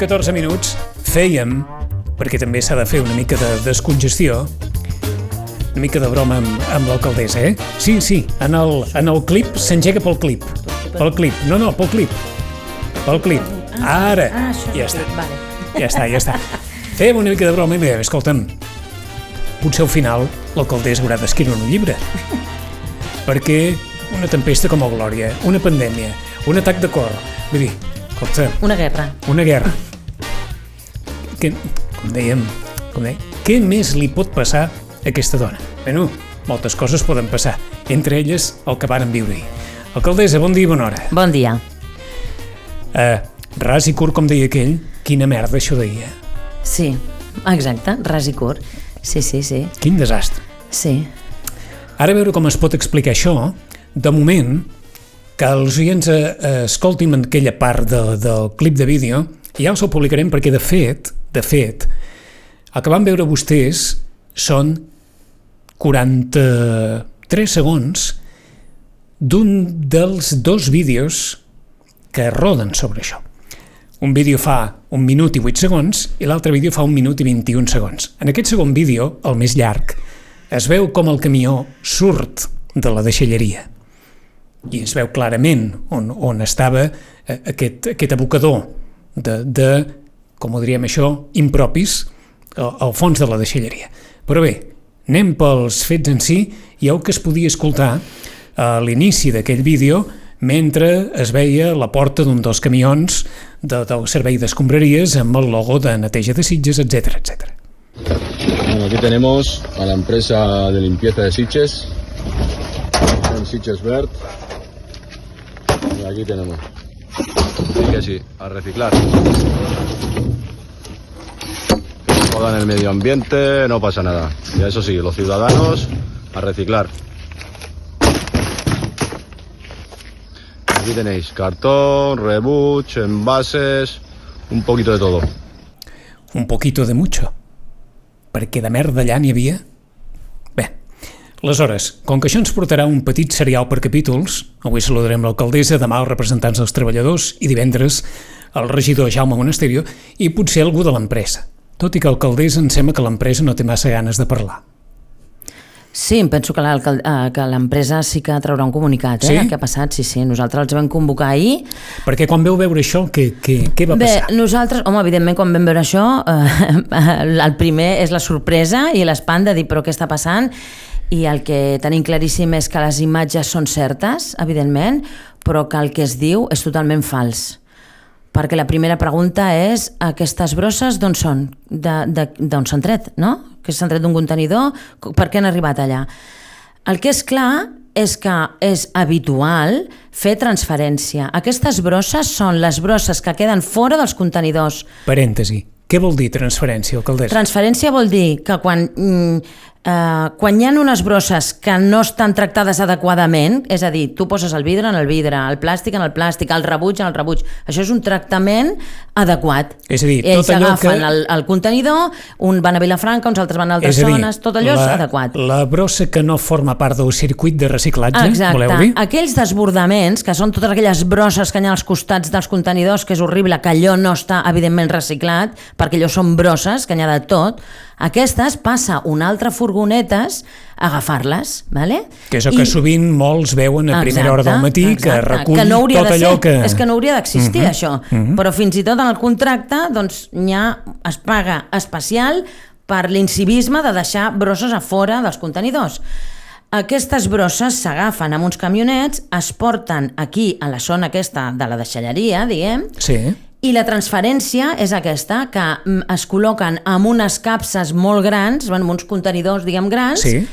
10 i 14 minuts fèiem, perquè també s'ha de fer una mica de descongestió, una mica de broma amb, amb l'alcaldessa, eh? Sí, sí, en el, en el clip s'engega pel clip. Pel clip. No, no, pel clip. Pel clip. Ara. Ah, ja està. vale. Ja està, ja està. Fèiem una mica de broma i dèiem, escolta'm, potser al final l'alcaldessa haurà d'escriure un llibre. Perquè una tempesta com a Glòria, una pandèmia, un atac de cor, vull dir, escolta, Una guerra. una guerra. Que, com dèiem, com dèiem, què més li pot passar a aquesta dona? Bueno, moltes coses poden passar, entre elles el que varen viure ahir. Alcaldessa, bon dia i bona hora. Bon dia. Uh, ras i curt, com deia aquell, quina merda això eh? Sí, exacte, ras i curt. Sí, sí, sí. Quin desastre. Sí. Ara veure com es pot explicar això. De moment, que els oients eh, escoltin aquella part de, del clip de vídeo, ja us ho publicarem perquè, de fet, de fet, el que van veure vostès són 43 segons d'un dels dos vídeos que roden sobre això. Un vídeo fa un minut i 8 segons i l'altre vídeo fa un minut i 21 segons. En aquest segon vídeo, el més llarg, es veu com el camió surt de la deixalleria i es veu clarament on, on estava eh, aquest, aquest abocador de, de, com ho diríem això, impropis al, al fons de la deixalleria. Però bé, anem pels fets en si i el que es podia escoltar a l'inici d'aquell vídeo mentre es veia la porta d'un dels camions de, del servei d'escombraries amb el logo de neteja de Sitges, etc etc. Bueno, aquí tenemos a la empresa de limpieza de Sitges, en Sitges Vert. Y aquí tenemos. Así que sí, a reciclar. Se jodan el medio ambiente, no pasa nada. Y eso sí, los ciudadanos a reciclar. Aquí tenéis cartón, rebuch, envases, un poquito de todo. un poquito de mucho, perquè de merda allà n'hi havia. Bé, aleshores, com que això ens portarà un petit serial per capítols, avui saludarem l'alcaldessa, demà els representants dels treballadors i divendres el regidor Jaume Monasterio i potser algú de l'empresa. Tot i que alcaldessa em sembla que l'empresa no té massa ganes de parlar. Sí, em penso que eh, que l'empresa sí que traurà un comunicat, eh? Sí? Que ha passat, sí, sí. Nosaltres els vam convocar ahir. Perquè quan veu veure això, què, què, què va Bé, passar? nosaltres, home, evidentment, quan vam veure això, eh, el primer és la sorpresa i l'espant de dir, però què està passant? I el que tenim claríssim és que les imatges són certes, evidentment, però que el que es diu és totalment fals. Perquè la primera pregunta és aquestes brosses d'on són? D'on s'han tret, no? Que s'han tret d'un contenidor? Per què han arribat allà? El que és clar és que és habitual fer transferència. Aquestes brosses són les brosses que queden fora dels contenidors. Parèntesi. Què vol dir transferència, alcaldessa? Transferència vol dir que quan, mm, eh, quan hi ha unes brosses que no estan tractades adequadament, és a dir, tu poses el vidre en el vidre, el plàstic en el plàstic, el rebuig en el rebuig, això és un tractament adequat. És a dir, Ells tot allò agafen que- el, el contenidor, un van a Vilafranca, uns altres van a altres és a dir, zones, tot allò la, és adequat. La brossa que no forma part del circuit de reciclatge, Exacte. voleu dir? Aquells desbordaments, que són totes aquelles brosses que hi ha als costats dels contenidors, que és horrible, que allò no està, evidentment, reciclat, perquè allò són brosses, que n'hi ha de tot, aquestes passa una altra furgonetes a agafar-les, ¿vale? Que és el que sovint molts veuen a primera hora del matí, que exacte, recull que no tot de allò ser, que... Mhm, És que no hauria d'existir, això. Però fins i tot en el contracte doncs, n'hi ha, es paga especial per l'incivisme de deixar brosses a fora dels contenidors. Aquestes brosses s'agafen amb uns camionets, es porten aquí, a la zona aquesta de la deixalleria, diguem, Sí, i la transferència és aquesta, que mm, es col·loquen amb unes capses molt grans, amb uns contenidors, diguem, grans, Sí.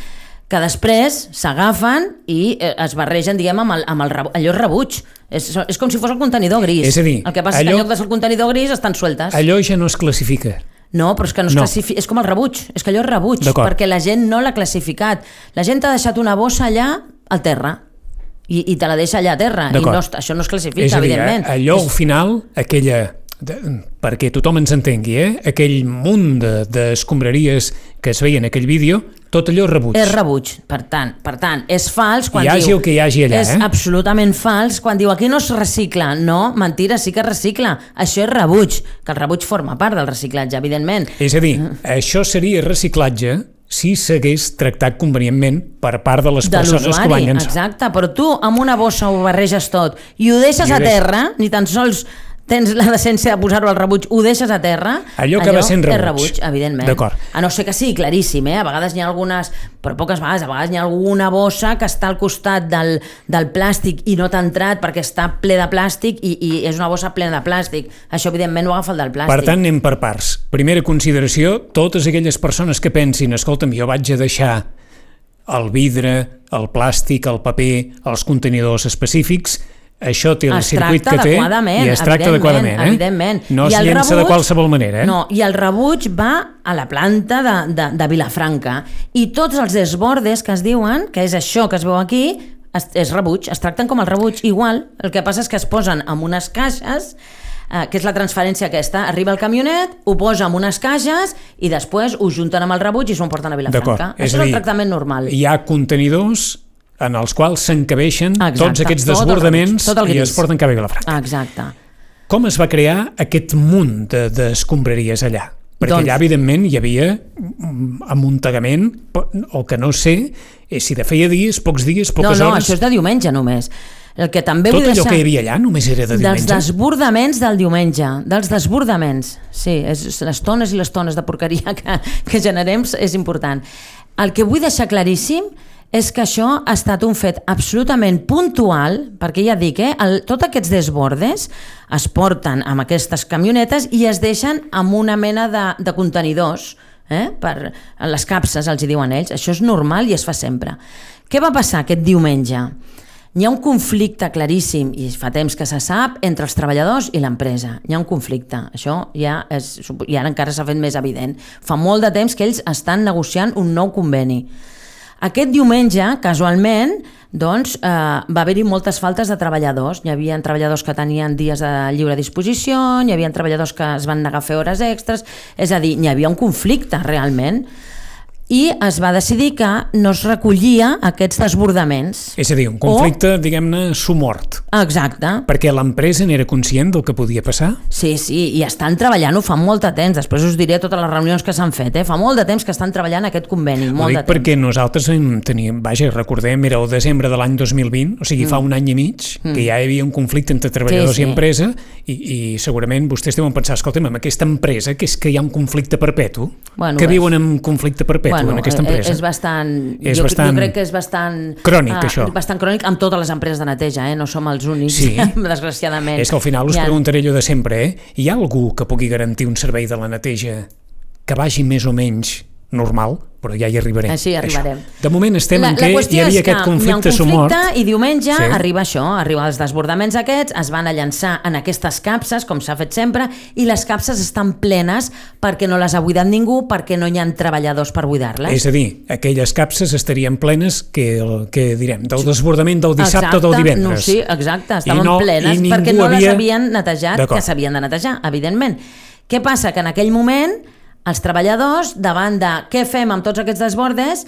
que després s'agafen i eh, es barregen, diguem, amb, el, amb el, allò és rebuig. És, és com si fos el contenidor gris. És a dir, el que passa és allò- que en lloc de ser el contenidor gris estan sueltes. allò ja no es classifica. No, però és que no es No. classifica, és com el rebuig, és que allò és rebuig, perquè la gent no l'ha classificat. La gent t'ha deixat una bossa allà al terra i, i te la deixa allà a terra i no, això no es classifica, és a dir, evidentment. allò al final, aquella, de, perquè tothom ens entengui, eh? aquell munt de- d'escombraries que es veia en aquell vídeo, tot allò és rebuig. És rebuig, per tant, per tant, és fals quan Hi hagi diu... el que hi hagi allà, és eh? absolutament fals quan diu aquí no es recicla. No, mentira, sí que es recicla. Això és rebuig, que el rebuig forma part del reciclatge, evidentment. És a dir, això seria reciclatge si s'hagués tractat convenientment per part de les de persones que van llançar. exacte, però tu amb una bossa ho barreges tot i ho deixes I ho a terra, ni tan sols tens la decència de posar-ho al rebuig, ho deixes a terra, Allò acaba sent és rebuig. rebuig, evidentment. D'acord. A no ser que sigui claríssim, eh? a vegades n'hi ha algunes, però poques vegades, a vegades n'hi ha alguna bossa que està al costat del, del plàstic i no t'ha entrat perquè està ple de plàstic i, i és una bossa plena de plàstic. Això, evidentment, ho agafa el del plàstic. Per tant, anem per parts. Primera consideració, totes aquelles persones que pensin, escolta'm, jo vaig a deixar el vidre, el plàstic, el paper, els contenidors específics, això té el es circuit que té i es tracta adequadament. Eh? evidentment. No I es llença de rebuig- qualsevol manera. Eh? No, i el rebuig va a la planta de, de, de Vilafranca i tots els desbordes que es diuen, que és això que es veu aquí, es, és rebuig, es tracten com el rebuig igual, el que passa és que es posen en unes caixes eh, que és la transferència aquesta, arriba el camionet, ho posa en unes caixes i després ho junten amb el rebuig i s'ho emporten a Vilafranca. És Això és el dir, tractament normal. Hi ha contenidors en els quals s'encabeixen tots aquests tot el desbordaments tot el i es porten cap a Vilafranca. Exacte. Com es va crear aquest munt de- d'escombraries allà? Perquè Doncs- allà, evidentment, hi havia mm, amuntegament, o que no sé eh, si de feia dies, pocs dies, No, poques no, hores... això és de diumenge només. El que també Tot vull allò deixar... que hi havia allà només era de Dels diumenge? desbordaments del diumenge, dels desbordaments. Sí, és, les tones i les tones de porqueria que, que generem és important. El que vull deixar claríssim és que això ha estat un fet absolutament puntual, perquè ja dic, eh, el, tots aquests desbordes es porten amb aquestes camionetes i es deixen amb una mena de, de contenidors, eh, per, les capses els hi diuen ells, això és normal i es fa sempre. Què va passar aquest diumenge? Hi ha un conflicte claríssim, i fa temps que se sap, entre els treballadors i l'empresa. Hi ha un conflicte. Això ja és, i ara encara s'ha fet més evident. Fa molt de temps que ells estan negociant un nou conveni. Aquest diumenge, casualment, doncs, eh, va haver-hi moltes faltes de treballadors. Hi havia treballadors que tenien dies de lliure disposició, hi havia treballadors que es van negar a fer hores extres, és a dir, hi havia un conflicte realment i es va decidir que no es recollia aquests desbordaments. És a dir, un conflicte, diguem-ne, sumort. O, exacte. Perquè l'empresa n'era conscient del que podia passar? Sí, sí, i estan treballant-ho fa molt de temps. Després us diré totes les reunions que s'han fet. Eh? Fa molt de temps que estan treballant aquest conveni, Ho molt dic de temps. perquè nosaltres vam tenir, vaja, recordem, era el desembre de l'any 2020, o sigui, fa un any i mig, que ja hi havia un conflicte entre treballadors Mm. Sí, sí. i empresa, i, i segurament vostès deuen pensar, escolta'm, amb aquesta empresa, que és que hi ha un conflicte perpetu, Bueno, que és- viuen en conflicte perpetu en aquesta eh, empresa. És bastant, És jo, bastant jo crec que és bastant... crònic, ah, això. Bastant crònic amb totes les empreses de neteja, eh? no som els únics, Sí. desgraciadament. És que al final us ha- preguntaré allò de sempre, eh? Hi ha algú que pugui garantir un servei de la neteja que vagi més o menys normal? Però ja hi arribarem. Així arribarem. Això. De moment estem la, en què hi havia aquest conflicte, hi ha un conflicte sumort. i diumenge Sí. arriba això, arriba els desbordaments aquests, es van a llançar en aquestes capses, com s'ha fet sempre, i les capses estan plenes perquè no les ha buidat ningú, perquè no hi ha treballadors per buidar-les. És a dir, aquelles capses estarien plenes que, el, que direm, del desbordament del dissabte o del divendres. No, sí, exacte, estaven I no- plenes i perquè no les havia- havien netejat, que s'havien de netejar, evidentment. Què passa? Que en aquell moment els treballadors, davant de què fem amb tots aquests desbordes,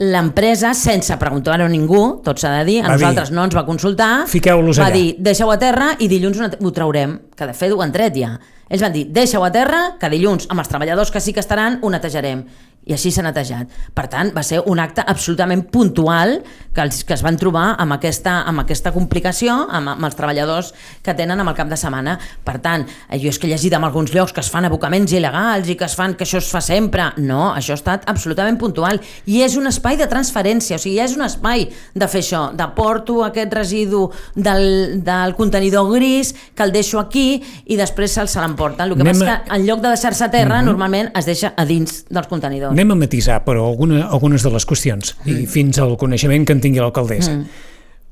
l'empresa, sense preguntar-ho a ningú, tot s'ha de dir, a Va dir, nosaltres no ens va consultar, "Fiqueu-los va allà." dir, deixeu a terra i dilluns ho traurem, que de fet ho han tret ja. Ells van dir, deixeu a terra, que dilluns, amb els treballadors que sí que estaran, ho netejarem. I així s'ha netejat. Per tant, va ser un acte absolutament puntual que, els, que es van trobar amb aquesta, amb aquesta complicació amb, amb els treballadors que tenen amb el cap de setmana. Per tant, eh, jo és que he llegit en alguns llocs que es fan abocaments il·legals i que es fan que això es fa sempre. No, això ha estat absolutament puntual. I és un espai de transferència, o sigui, ja és un espai de fer això, de porto aquest residu del, del contenidor gris, que el deixo aquí i després se'l se l'emporten. El que Anem passa a- és que en lloc de deixar-se a terra, normalment es deixa a dins dels contenidors. Anem a matisar, però, alguna, algunes de les qüestions, i fins al coneixement que en tingui l'alcaldessa. Mm.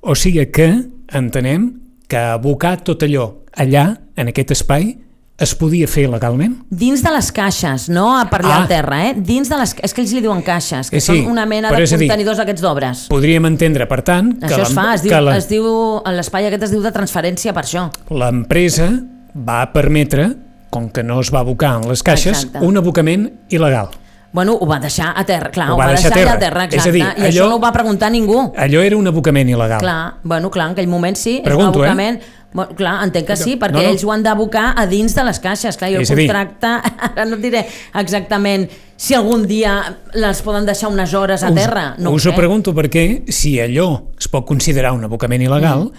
O sigui que entenem que abocar tot allò allà, en aquest espai, es podia fer legalment? Dins de les caixes, no a per allà Ah. al terra, eh? Dins de les... És que ells li diuen caixes, que Eh, sí, són una mena de a contenidors d'aquests d'obres. Podríem entendre, per tant, que Això es fa, es diu, que la- es diu, l'espai aquest es diu de transferència per això. l'empresa va permetre, com que no es va abocar en les caixes, Exacte. un abocament il·legal. Bueno, ho va deixar a terra, clar, Ho ho, va va deixar deixar, a allà a terra. terra, És a exacte. dir, I això allò- no ho va preguntar ningú. Allò era un abocament il·legal. Clar, bueno, clar, en aquell moment sí, Pregunto, és eh? un abocament... Bueno, clar, entenc que sí, perquè No, no. ells ho han d'abocar a dins de les caixes. Clar, jo el contracte, ara no diré exactament si algun dia les poden deixar unes hores a terra. No us ho ho pregunto perquè si allò es pot considerar un abocament il·legal,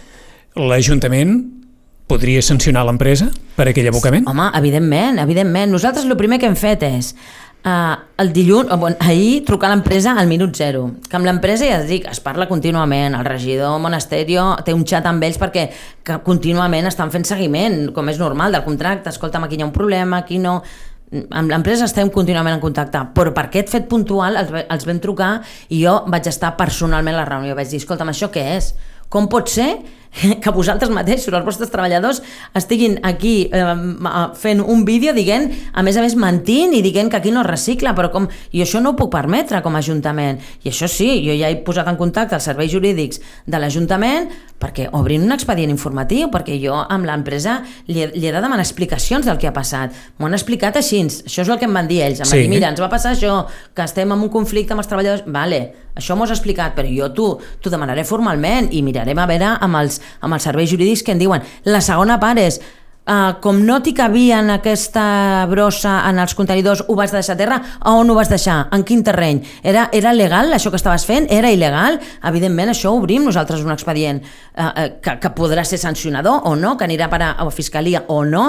Mm. l'Ajuntament podria sancionar l'empresa per aquell abocament? Home, evidentment, evidentment. Nosaltres el primer que hem fet és uh, el dilluns, bon, ahir trucar a l'empresa al minut zero, que amb l'empresa ja et dic, es parla contínuament, el regidor Monasterio té un xat amb ells perquè que contínuament estan fent seguiment, com és normal, del contracte, escolta'm, aquí hi ha un problema, aquí no... Amb l'empresa estem contínuament en contacte, però per aquest fet puntual els, els vam trucar i jo vaig estar personalment a la reunió, vaig dir, escolta'm, això què és? Com pot ser que vosaltres mateixos, els vostres treballadors, estiguin aquí eh, fent un vídeo dient, a més a més mentint i dient que aquí no es recicla, però com... I això no ho puc permetre com a Ajuntament. I això sí, jo ja he posat en contacte els serveis jurídics de l'Ajuntament perquè obrin un expedient informatiu, perquè jo amb l'empresa li, he- li he de demanar explicacions del que ha passat. M'ho han explicat així, això és el que em van dir ells. Em van Sí. dir, mira, ens va passar això, que estem en un conflicte amb els treballadors... Vale, això m'ho has explicat, però jo t'ho demanaré formalment i mirarem a veure amb els, amb els serveis jurídics que en diuen. La segona part és, Uh, com no t'hi cabia en aquesta brossa en els contenidors, ho vas deixar a terra? A on ho vas deixar? En quin terreny? Era, era legal això que estaves fent? Era il·legal? Evidentment, això obrim nosaltres un expedient uh, uh, que, que podrà ser sancionador o no, que anirà a a la fiscalia o no.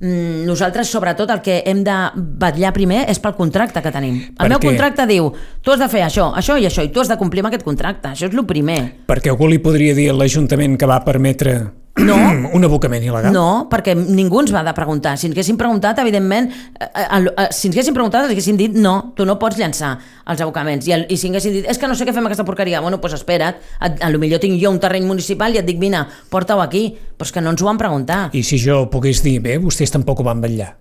Mm, nosaltres, sobretot, el que hem de vetllar primer és pel contracte que tenim. El Per meu contracte diu, tu has de fer això, això i això, i tu has de complir amb aquest contracte. Això és el primer. Perquè algú li podria dir a l'Ajuntament que va permetre No. un abocament il·legal? No, perquè ningú ens va de preguntar. Si ens haguessin preguntat, evidentment, eh, eh, eh, si ens haguessin preguntat, ens haguessin dit no, tu no pots llançar els abocaments. I, el, i si ens haguessin dit, és que no sé què fem aquesta porqueria, bueno, doncs espera't, a, a lo millor tinc jo un terreny municipal i et dic, vine, porta-ho aquí, però és que no ens ho van preguntar. I si jo pogués dir, bé, vostès tampoc ho van vetllar.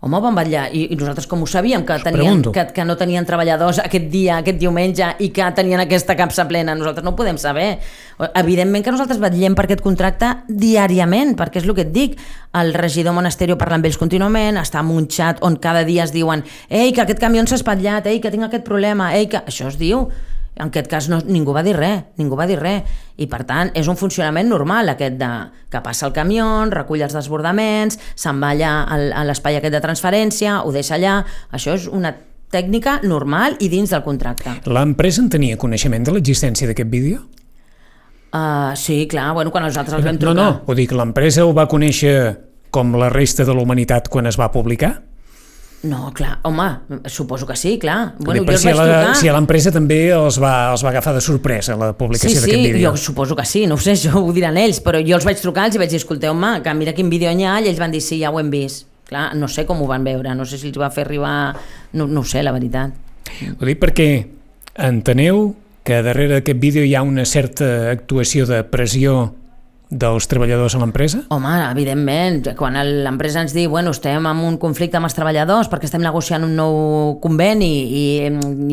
Home, van vetllar, I, i nosaltres com ho sabíem, que, tenien, que, que no tenien treballadors aquest dia, aquest diumenge, i que tenien aquesta capsa plena, nosaltres no ho podem saber. Evidentment que nosaltres vetllem per aquest contracte diàriament, perquè és el que et dic, el regidor Monasterio parla amb ells contínuament, està en un xat on cada dia es diuen ei, que aquest camió s'ha espatllat, ei, que tinc aquest problema, ei, que... Això es diu, en aquest cas no, ningú va dir res, ningú va dir res. I per tant, és un funcionament normal aquest de que passa el camió, recull els desbordaments, se'n va allà al- a l'espai aquest de transferència, ho deixa allà... Això és una tècnica normal i dins del contracte. L'empresa en tenia coneixement de l'existència d'aquest vídeo? Uh, sí, clar, bueno, quan nosaltres els vam No, trucar... no, ho dic, l'empresa ho va conèixer com la resta de la humanitat quan es va publicar? No, clar, home, suposo que sí, clar. Bueno, jo si, a la, trucar... si a l'empresa també els va, els va agafar de sorpresa la Sí, publicació sí, d'aquest vídeo. jo suposo que sí, no ho sé, això ho diran ells, però jo els vaig trucar, els hi vaig dir, escolteu-me, que mira quin vídeo hi ha, i ells van dir, sí, ja ho hem vist. Clar, no sé com ho van veure, no sé si els va fer arribar... No, no ho sé, la veritat. Ho dic perquè enteneu que darrere d'aquest vídeo hi ha una certa actuació de pressió dels treballadors a l'empresa? Home, evidentment, quan l'empresa ens diu bueno, estem en un conflicte amb els treballadors perquè estem negociant un nou conveni i,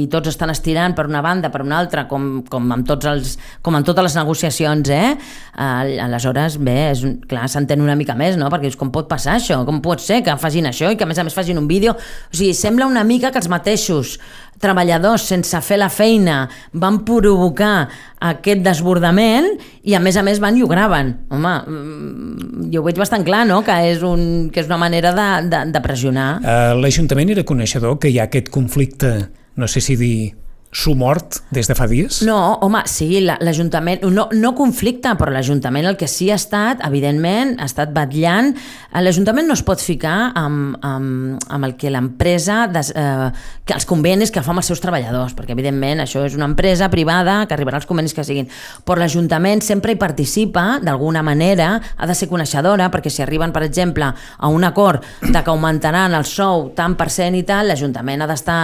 i tots estan estirant per una banda, per una altra, com, com, amb, tots els, com en totes les negociacions, eh? Al- Aleshores, bé, és, clar, s'entén una mica més, no? Perquè dius, com pot passar això? Com pot ser que facin això i que a més a més facin un vídeo? O sigui, sembla una mica que els mateixos treballadors, sense fer la feina, van provocar aquest desbordament i a més a més van i ho graven. Home, mm, jo ho veig bastant clar, no?, que és, un, que és una manera de, de, de pressionar. Eh, L'Ajuntament era coneixedor que hi ha aquest conflicte, no sé si dir sumort des de fa dies? No, home, sí, la- l'Ajuntament, no, no conflicte, però l'Ajuntament el que sí ha estat, evidentment, ha estat batllant. Eh, L'Ajuntament no es pot ficar amb, amb, amb el que l'empresa, eh, que els convenis que fa amb els seus treballadors, perquè evidentment això és una empresa privada que arribarà als convenis que siguin. Però l'Ajuntament sempre hi participa, d'alguna manera, ha de ser coneixedora, perquè si arriben, per exemple, a un acord de que augmentaran el sou tant per cent i tal, l'Ajuntament ha d'estar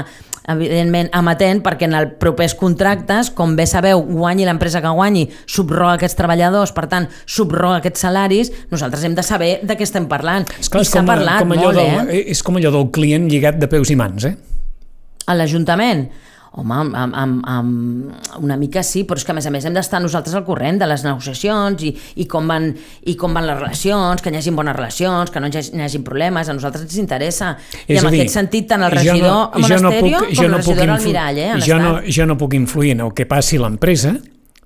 evidentment amatent perquè en els propers contractes, com bé sabeu, guanyi l'empresa que guanyi, subroga aquests treballadors, per tant, subroga aquests salaris, nosaltres hem de saber de què estem parlant. Esclar, I s'ha parlat com allò molt, del, eh? És com allò del client lligat de peus i mans, eh? A l'Ajuntament. Home, amb, amb, amb, amb una mica sí, però és que a més a més hem d'estar nosaltres al corrent de les negociacions i, i, com van, i com van les relacions, que hi hagin bones relacions, que no hi hagi, hi hagi problemes, a nosaltres ens interessa. És I en dir, aquest sentit, tant el jo regidor no- jo no Monasterio puc- com jo no puc regidor influ- Almirall, eh, jo no, jo no puc influir en el que passi l'empresa,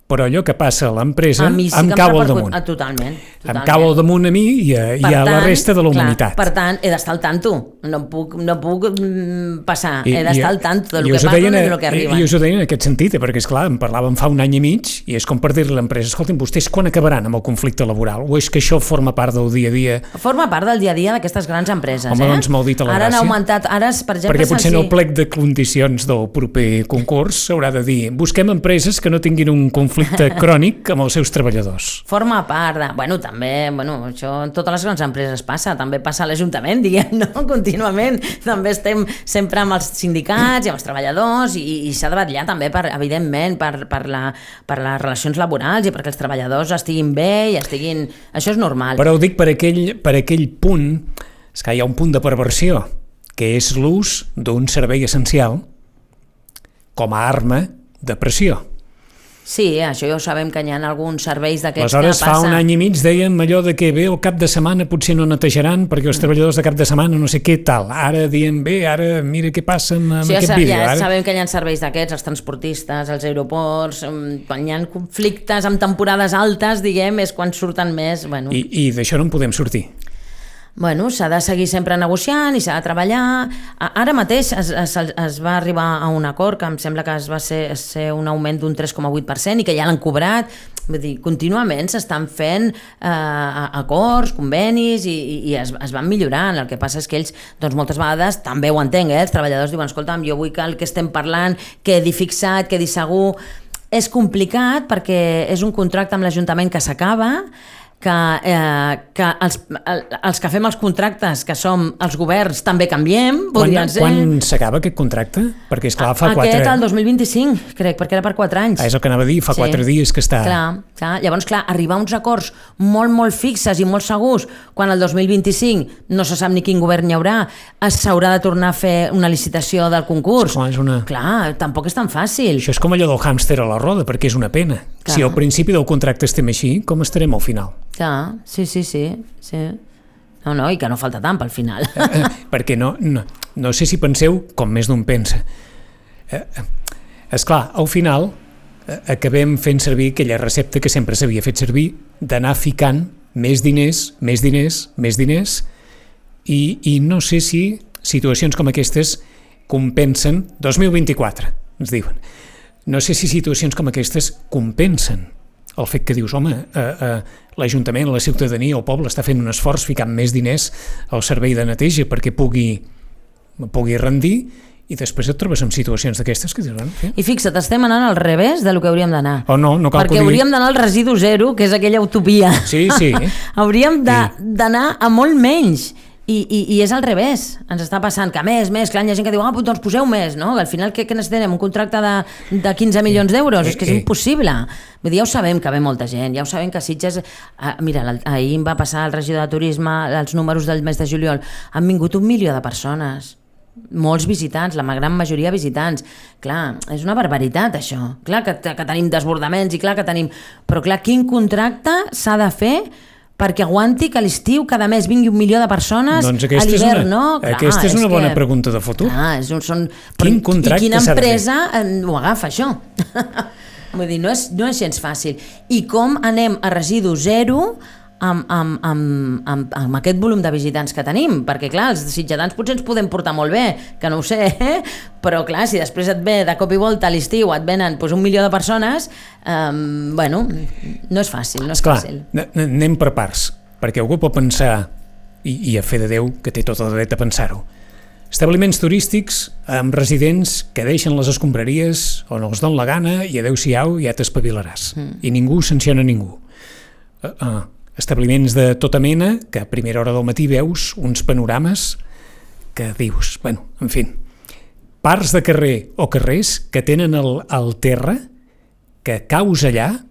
però allò que passa a l'empresa sí em cau al damunt. Ah, totalment, totalment. Em cau al damunt a mi i a, i a la resta de la clar, humanitat. per tant, he d'estar al tanto. No puc, no puc mm, passar. I- he d'estar al tanto del que deien, i del que eh, arriba. I us ho deien en aquest sentit, eh, perquè, és clar em parlaven fa un any i mig i és com per dir-li a l'empresa, escolti'm, vostès quan acabaran amb el conflicte laboral? O és que això forma part del dia a dia? Forma part del dia a dia d'aquestes grans empreses. Home, eh? doncs molt dit a la Ara han gràcia. augmentat, ara, per exemple, Perquè potser en el plec de condicions del proper concurs s'haurà de dir busquem empreses que no tinguin un conflicte crònic amb els seus treballadors. Forma part de... Bueno, també, bueno, això en totes les grans empreses passa, també passa a l'Ajuntament, diguem, no? Contínuament. També estem sempre amb els sindicats i amb els treballadors i, i s'ha de vetllar també, per, evidentment, per, per, la, per les relacions laborals i perquè els treballadors estiguin bé i estiguin... Això és normal. Però ho dic per aquell, per aquell punt, és que hi ha un punt de perversió, que és l'ús d'un servei essencial com a arma de pressió. Sí, això ja ho sabem que hi ha alguns serveis d'aquests que passa... fa un any i mig dèiem allò de que bé, el cap de setmana potser no netejaran perquè els treballadors de cap de setmana no sé què tal. Ara diem, bé, ara mira què passa amb, amb Sí, ja, aquest sa- vídeo. ja ara... sabem que hi ha serveis d'aquests, els transportistes, els aeroports, mm, quan hi ha conflictes amb temporades altes, diguem, és quan surten més... Bueno, I, i d'això no en podem sortir. Bueno s'ha de seguir sempre negociant i s'ha de treballar. Ara mateix es, es, es va arribar a un acord que em sembla que es va ser, ser un augment d'un 3,8% i que ja l'han cobrat. Vull dir, contínuament s'estan fent eh, acords, convenis i, i es, es van millorant. El que passa és que ells, doncs moltes vegades, també ho entenc, eh? els treballadors diuen, escolta'm, jo vull que el que estem parlant quedi fixat, quedi segur. És complicat perquè és un contracte amb l'Ajuntament que s'acaba, que, eh, que els, el, els que fem els contractes, que som els governs, també canviem, Quan, ser. quan s'acaba aquest contracte? Perquè, esclar, fa Aquest quatre... el 2025, crec, perquè era per 4 anys. Ah, és el que anava a dir, fa quatre dies que està... Clar, clar. Llavors, clar, arribar a uns acords molt, molt fixes i molt segurs, quan el 2025 no se sap ni quin govern hi haurà, s'haurà de tornar a fer una licitació del concurs. Esclar, és una... Clar, tampoc és tan fàcil. Això és com allò del hàmster a la roda, perquè és una pena. Clar. Si al principi del contracte estem així, com estarem al final? Clar, sí, sí, sí. sí. No, no, i que no falta tant pel final. Eh, perquè no, no, no sé si penseu com més d'un pensa. Eh, és clar, al final eh, acabem fent servir aquella recepta que sempre s'havia fet servir d'anar ficant més diners, més diners, més diners i, i no sé si situacions com aquestes compensen 2024, ens diuen. No sé si situacions com aquestes compensen el fet que dius, home, eh, eh, l'Ajuntament, la ciutadania, el poble està fent un esforç ficant més diners al servei de neteja perquè pugui, pugui rendir i després et trobes en situacions d'aquestes que bueno, sí. I fixa't, estem anant al revés de lo que hauríem d'anar. o no, no cal Perquè digui. hauríem d'anar al residu zero, que és aquella utopia. Sí, sí. hauríem d'anar a molt menys. I, i, I és al revés, ens està passant que més, més, clar, hi ha gent que diu, ah, doncs poseu més, no? Al final què, què necessitem? Un contracte de, de 15 milions d'euros? És que és eh. impossible. Vull dir, ja ho sabem que ve molta gent, ja ho sabem que Sitges... Ah, mira, ahir em va passar el regidor de Turisme, els números del mes de juliol, han vingut un milió de persones molts visitants, la gran majoria visitants. Clar, és una barbaritat això. Clar que, que tenim desbordaments i clar que tenim... Però clar, quin contracte s'ha de fer perquè aguanti que a l'estiu cada mes vingui un milió de persones Doncs a és l'hivern, una, no? Clar, aquesta és una que- bona pregunta de futur. Clar, és un, són... Quin contracte I quina s'ha de fer? empresa eh, ho agafa, això? Vull dir, no és, no és gens fàcil. I com anem a residu zero amb, amb, amb, amb, amb aquest volum de visitants que tenim? Perquè, clar, els sitjadans potser ens podem portar molt bé, que no ho sé, eh? però, clar, si després et ve de cop i volta a l'estiu et venen doncs, un milió de persones, eh, bueno, no és fàcil, no és Esclar, fàcil. anem per parts, perquè algú pot pensar, i, i a fe de Déu, que té tot el dret a pensar-ho, establiments turístics amb residents que deixen les escombraries on els don la gana i adeu-siau ja t'espavilaràs. Mm. I ningú sanciona ningú. Uh, uh, establiments de tota mena que a primera hora del matí veus uns panorames que dius, bueno, en fi, parts de carrer o carrers que tenen el, el terra que caus allà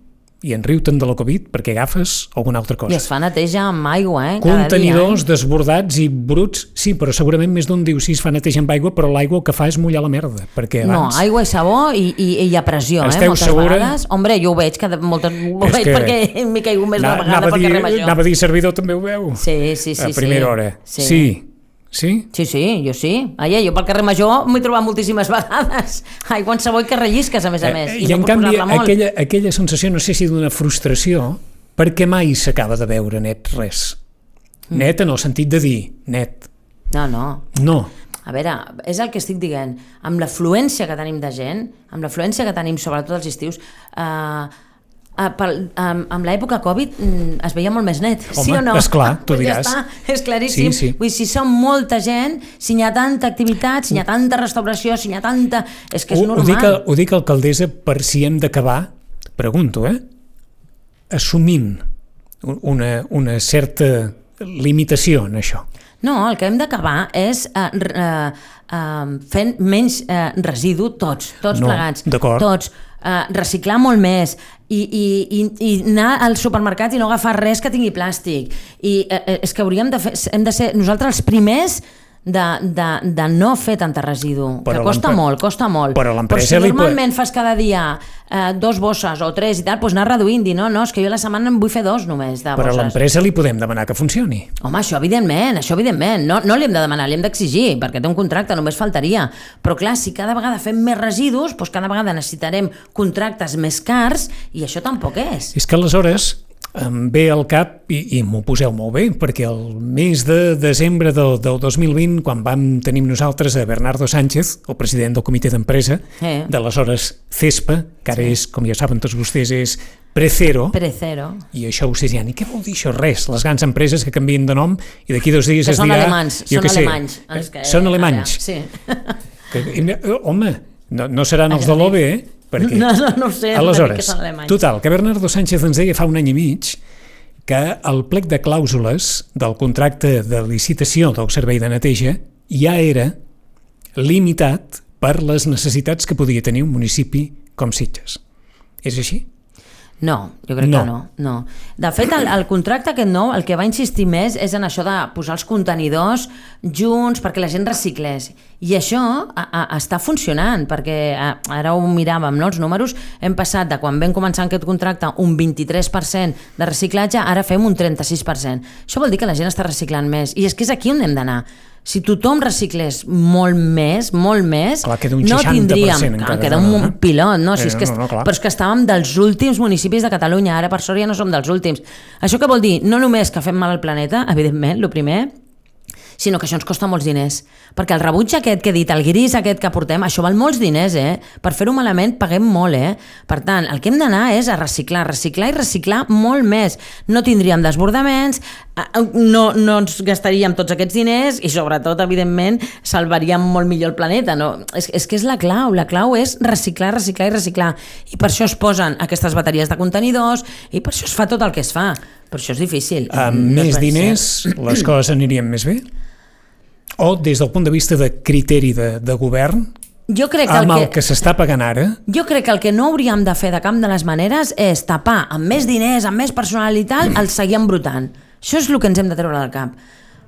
i en riu-te'n de la Covid perquè agafes alguna altra I cosa. es fa neteja amb aigua, eh? Contenidors dia, desbordats i bruts, sí, però segurament més d'un diu sí, es fa neteja amb aigua, però l'aigua que fa és mullar la merda, perquè eh? No, abans... aigua i sabó i, i, i hi ha pressió, Esteu eh? Moltes segura? vegades. Hombre, jo ho veig, cada, moltes, ho veig que perquè m'he caigut més Na- d'una vegada a pel carrer Major. anava a dir servidor també ho veu? Sí, sí, sí. a primera sí. hora. Sí. sí. Sí? Sí, sí, jo sí. Ai, jo pel carrer Major m'he trobat moltíssimes vegades. Aigua en sabó i carrellisques, a més a més. Eh, I, I, no en canvi, aquella, aquella sensació, no sé si d'una frustració, perquè mai s'acaba de veure net res. Mm. Net en el sentit de dir, net. No, no. No. A veure, és el que estic dient. Amb l'afluència que tenim de gent, amb l'afluència que tenim sobretot els estius, eh, eh, pel, amb, amb l'època Covid mm, es veia molt més net, sí Home, o no? esclar, tu Ja diràs. està, és claríssim. Sí, sí. Vull dir, si som molta gent, si hi ha tanta activitat, si hi ha tanta restauració, si hi ha tanta... És que és ho, ho, normal. dic, ho dic alcaldessa per si hem d'acabar, pregunto, eh? Assumint una, una certa limitació en això. No, el que hem d'acabar és eh, eh, eh, fent menys eh, residu tots, tots No, plegats. Tots. Eh, reciclar molt més i, i, i, i anar al supermercat i no agafar res que tingui plàstic. I eh, eh, és que hauríem de fer, hem de ser nosaltres els primers de, de, de no fer tanta residu, Però que costa molt, costa molt. però l'empresa si normalment fas cada dia eh, dos bosses o tres i tal, doncs anar reduint, dir, no, no, és que jo a la setmana en vull fer dos només de Però a bosses. l'empresa li podem demanar que funcioni. Home, això evidentment, això evidentment. No, no li hem de demanar, li hem d'exigir, perquè té un contracte, només faltaria. Però clar, si cada vegada fem més residus, doncs cada vegada necessitarem contractes més cars i això tampoc és. És que aleshores em ve al cap, i, i m'ho poseu molt bé, perquè el mes de desembre del, del 2020, quan vam tenir nosaltres a Bernardo Sánchez, el president del comitè d'empresa, Eh. de l'aleshores CESPA, que ara és, com ja saben tots vostès, és Precero, Precero. i això vostès diran, i què vol dir això? Res, les grans empreses que canvien de nom i d'aquí dos dies Que es són dirà... alemans, jo són sé, alemanys. els que- són alemanys. Ara, sí. Que, eh, home, no, no seran els de l'OBE, eh? Perquè... No, no, no ho sé, Aleshores, que total, que Bernardo Sánchez ens deia fa un any i mig que el plec de clàusules del contracte de licitació del servei de neteja ja era limitat per les necessitats que podia tenir un municipi com Sitges. És així? No, jo crec No. que no, no. De fet, el, el contracte aquest nou, el que va insistir més és en això de posar els contenidors junts perquè la gent reciclés. I això a, a, està funcionant, perquè a, ara ho miràvem, no? els números, hem passat de quan vam començar aquest contracte un 23% de reciclatge, ara fem un 36%. Això vol dir que la gent està reciclant més. I és que és aquí on hem d'anar. Si tothom reciclés molt més, molt més, Clar, queda un no 60% tindríem... encara, queda no, un no? pilot, no? Si Eh, és que, no, no, clar. però és que estàvem dels últims municipis de Catalunya, ara per sort ja no som dels últims. Això què vol dir? No només que fem mal al planeta, evidentment, el primer, sinó que això ens costa molts diners. Perquè el rebuig aquest que he dit, el gris aquest que portem, això val molts diners, eh? Per fer-ho malament paguem molt, eh? Per tant, el que hem d'anar és a reciclar, reciclar i reciclar molt més. No tindríem desbordaments, no, no ens gastaríem tots aquests diners i sobretot, evidentment, salvaríem molt millor el planeta. No? És, és que és la clau, la clau és reciclar, reciclar i reciclar. I per això es posen aquestes bateries de contenidors i per això es fa tot el que es fa. Per això és difícil. Amb No més pot ser. diners les coses anirien més bé? O des del punt de vista de criteri de, de govern, Jo crec que amb el que... que s'està pagant ara, Jo crec que el que no hauríem de fer de cap de les maneres és tapar amb més diners, amb més personal i tal, el seguir embrutant. Això és el que ens hem de treure del cap.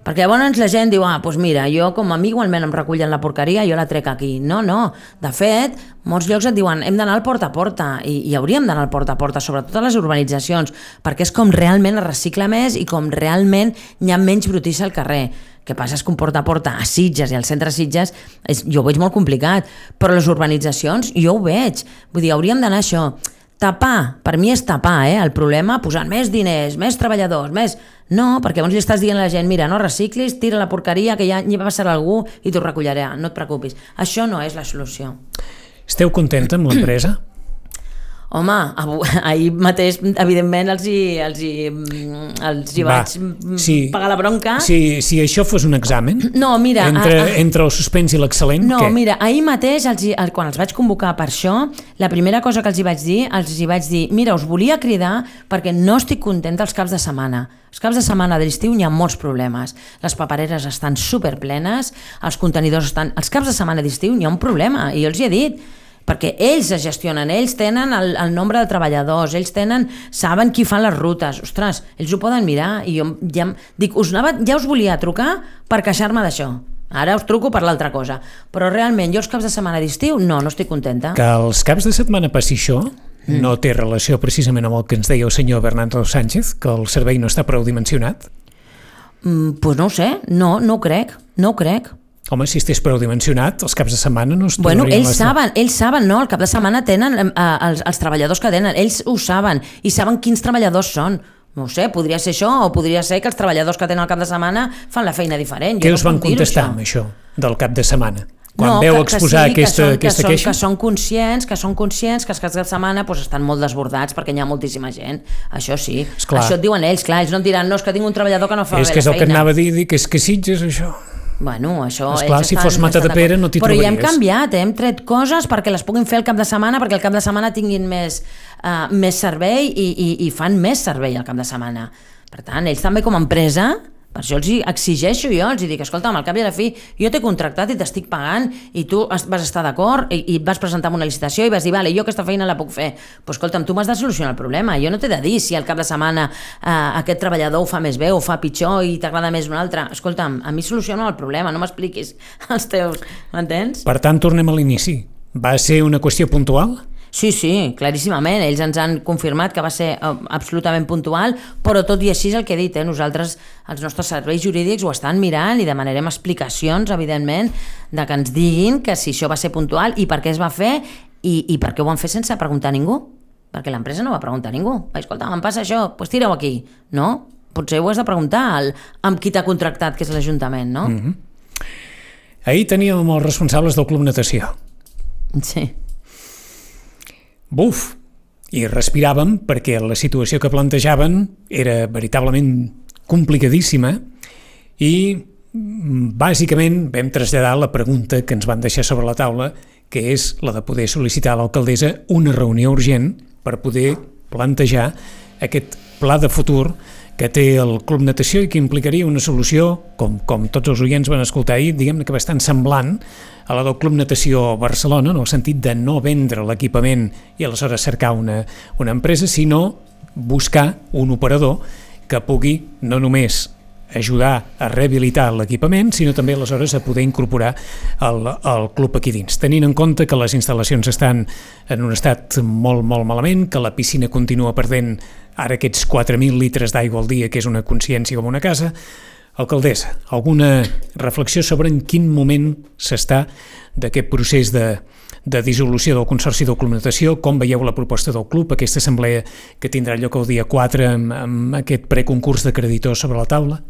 Perquè llavors la gent diu, ah, doncs mira, jo com a mi igualment em recullen la porqueria, jo la trec aquí. No, no. De fet, molts llocs et diuen, hem d'anar al porta a porta, i, i hauríem d'anar al porta a porta, sobretot a les urbanitzacions, perquè és com realment es recicla més i com realment hi ha menys brutícia al carrer. Que passa és que un porta a porta a Sitges i al centre Sitges és, jo ho veig molt complicat, però les urbanitzacions jo ho veig. Vull dir, hauríem d'anar això. Tapar, per mi és tapar, eh, el problema, posant més diners, més treballadors, més... No, perquè llavors li estàs dient a la gent, mira, no reciclis, tira la porqueria, que ja hi passarà algú i t'ho recollirà, no et preocupis. Això no és la solució. esteu contenta amb l'empresa? Home, ahir mateix, evidentment, els hi, els hi, els hi Va, vaig sí. pagar la bronca. Si, si això fos un examen, No, mira... entre, a- a- entre el suspens i l'excel·lent, No, què? mira, ahir mateix, els, hi- quan els vaig convocar per això, la primera cosa que els hi vaig dir, els hi vaig dir, mira, us volia cridar perquè no estic contenta els caps de setmana. Els caps de setmana de l'estiu hi ha molts problemes. Les papereres estan superplenes, els contenidors estan... Els caps de setmana d'estiu hi ha un problema, i jo els hi he dit. Perquè ells es gestionen, ells tenen el, el nombre de treballadors, ells tenen, saben qui fa les rutes, ostres, ells ho poden mirar, i jo ja, dic, us anava, ja us volia trucar per queixar-me d'això, Ara us truco per l'altra cosa. Però realment, jo els caps de setmana d'estiu, no, no estic contenta. Que els caps de setmana passi això mm. no té relació precisament amb el que ens deia el senyor Bernardo Sánchez, que el servei no està prou dimensionat? Mm, pues no ho sé, no, no ho crec, no ho crec. Home, si estigués prou dimensionat, els caps de setmana no es Bueno, ells saben, ells saben, no? El cap de setmana tenen eh, els, els treballadors que tenen, ells ho saben, i saben quins treballadors són. No sé, podria ser això, o podria ser que els treballadors que tenen el cap de setmana fan la feina diferent. Què us van contestar amb això, del cap de setmana? Quan no, veu que, exposar que sí, aquesta, que són, aquesta que són, queixa? Que són conscients, que són conscients que els caps de setmana pues, estan molt desbordats perquè hi ha moltíssima gent. Això sí. Esclar. Això et diuen ells, clar, ells no et diran no, és que tinc un treballador que no fa és bé que és la el que feina. anava a dir, dir que és que Sitges, això. Bueno, això... Esclar, si estan- Mata de d'acord. no t'hi Però ja hem trobaries. canviat, eh? hem tret coses perquè les puguin fer el cap de setmana, perquè el cap de setmana tinguin més, uh, més servei i, i, i fan més servei al cap de setmana. Per tant, ells també com a empresa, per això els exigeixo jo, els dic, escolta, al cap i a la fi, jo t'he contractat i t'estic pagant i tu vas estar d'acord i, i vas presentar una licitació i vas dir, vale, jo aquesta feina la puc fer. Pues escolta'm, tu m'has de solucionar el problema. Jo no t'he de dir si al cap de setmana eh, aquest treballador ho fa més bé o fa pitjor i t'agrada més un altre. Escolta'm, a mi soluciona el problema, no m'expliquis els teus, m'entens? Per tant, tornem a l'inici. Va ser una qüestió puntual? Sí, sí, claríssimament. Ells ens han confirmat que va ser eh, absolutament puntual, però tot i així és el que he dit, eh? nosaltres, els nostres serveis jurídics ho estan mirant i demanarem explicacions, evidentment, de que ens diguin que si això va ser puntual i per què es va fer i, i per què ho van fer sense preguntar a ningú. Perquè l'empresa no va preguntar a ningú. Escolta, em passa això, doncs pues tireu aquí. No? Potser ho has de preguntar al, amb qui t'ha contractat, que és l'Ajuntament, no? Mm -hmm. Ahir teníem els responsables del Club Natació. Sí. Buf! I respiràvem perquè la situació que plantejaven era veritablement complicadíssima i mm, bàsicament vam traslladar la pregunta que ens van deixar sobre la taula, que és la de poder sol·licitar a l'alcaldessa una reunió urgent per poder plantejar aquest pla de futur que té el Club Natació i que implicaria una solució, com, com tots els oients van escoltar ahir, diguem-ne que bastant semblant a la del Club Natació Barcelona, en el sentit de no vendre l'equipament i aleshores cercar una, una empresa, sinó buscar un operador que pugui no només ajudar a rehabilitar l'equipament, sinó també aleshores a poder incorporar el, el club aquí dins. Tenint en compte que les instal·lacions estan en un estat molt, molt malament, que la piscina continua perdent ara aquests 4.000 litres d'aigua al dia, que és una consciència com una casa, Alcaldessa, alguna reflexió sobre en quin moment s'està d'aquest procés de, de dissolució del Consorci Natació, com veieu la proposta del club, aquesta assemblea que tindrà lloc el dia 4 amb, amb aquest preconcurs de creditors sobre la taula?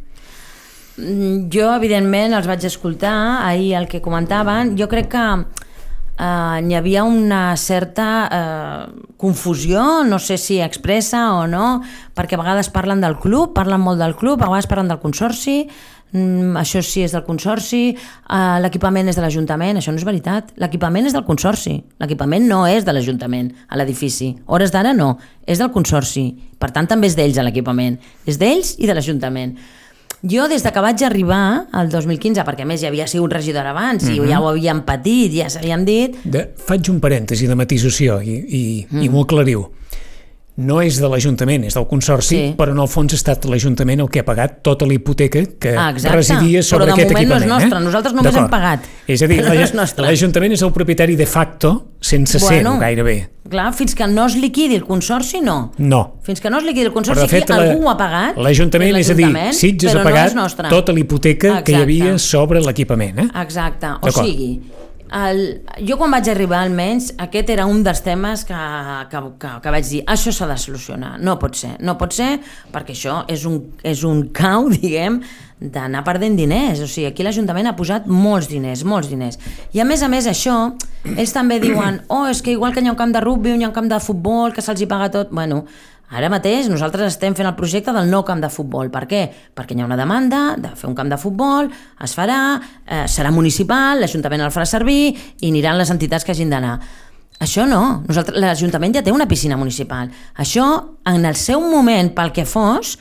Mm, Jo, evidentment, els vaig escoltar ahir el que comentaven. Jo crec que eh, hi havia una certa eh, confusió, no sé si expressa o no, perquè a vegades parlen del club, parlen molt del club, a vegades parlen del consorci, mm, això sí és del consorci, eh, l'equipament és de l'Ajuntament, això no és veritat. L'equipament és del consorci, l'equipament no és de l'Ajuntament, a l'edifici. Hores d'ara no, és del consorci. Per tant, també és d'ells l'equipament. És d'ells i de l'Ajuntament. Jo, des de que vaig arribar al 2015, perquè més ja havia sigut regidor abans mm -hmm. i ja ho havíem patit, ja s'havien dit, De, faig un parèntesi de matisació i, i, mm. i m'ho aclariu. No és de l'Ajuntament, és del Consorci, Sí. però en el fons ha estat l'Ajuntament el que ha pagat tota la hipoteca que Ah, exacte. residia sobre Però de aquest moment no és equipament. nostre, eh? nosaltres només hem pagat. És a dir, No és l'Ajuntament és el propietari de facto, sense Bueno. ser gairebé. clar, fins que no es liquidi el consorci, no. No. Fins que no es liquidi el Però consorci, de fet, aquí algú ho ha pagat. l'Ajuntament, és a dir, l'Ajuntament, Sitges però ha pagat no tota la hipoteca que hi havia sobre l'equipament. Eh? Exacte, o sigui, el, jo quan vaig arribar almenys aquest era un dels temes que, que, que, que vaig dir això s'ha de solucionar, no pot ser no pot ser perquè això és un, és un cau diguem d'anar perdent diners, o sigui, aquí l'Ajuntament ha posat molts diners, molts diners. I a més a més això, ells també diuen oh, és que igual que hi ha un camp de rugby hi ha un camp de futbol, que se'ls hi paga tot. Bueno, Ara mateix nosaltres estem fent el projecte del nou camp de futbol. Per què? Perquè hi ha una demanda de fer un camp de futbol, es farà, eh, serà municipal, l'Ajuntament el farà servir i aniran les entitats que hagin d'anar. Això no, l'Ajuntament ja té una piscina municipal. Això, en el seu moment, pel que fos,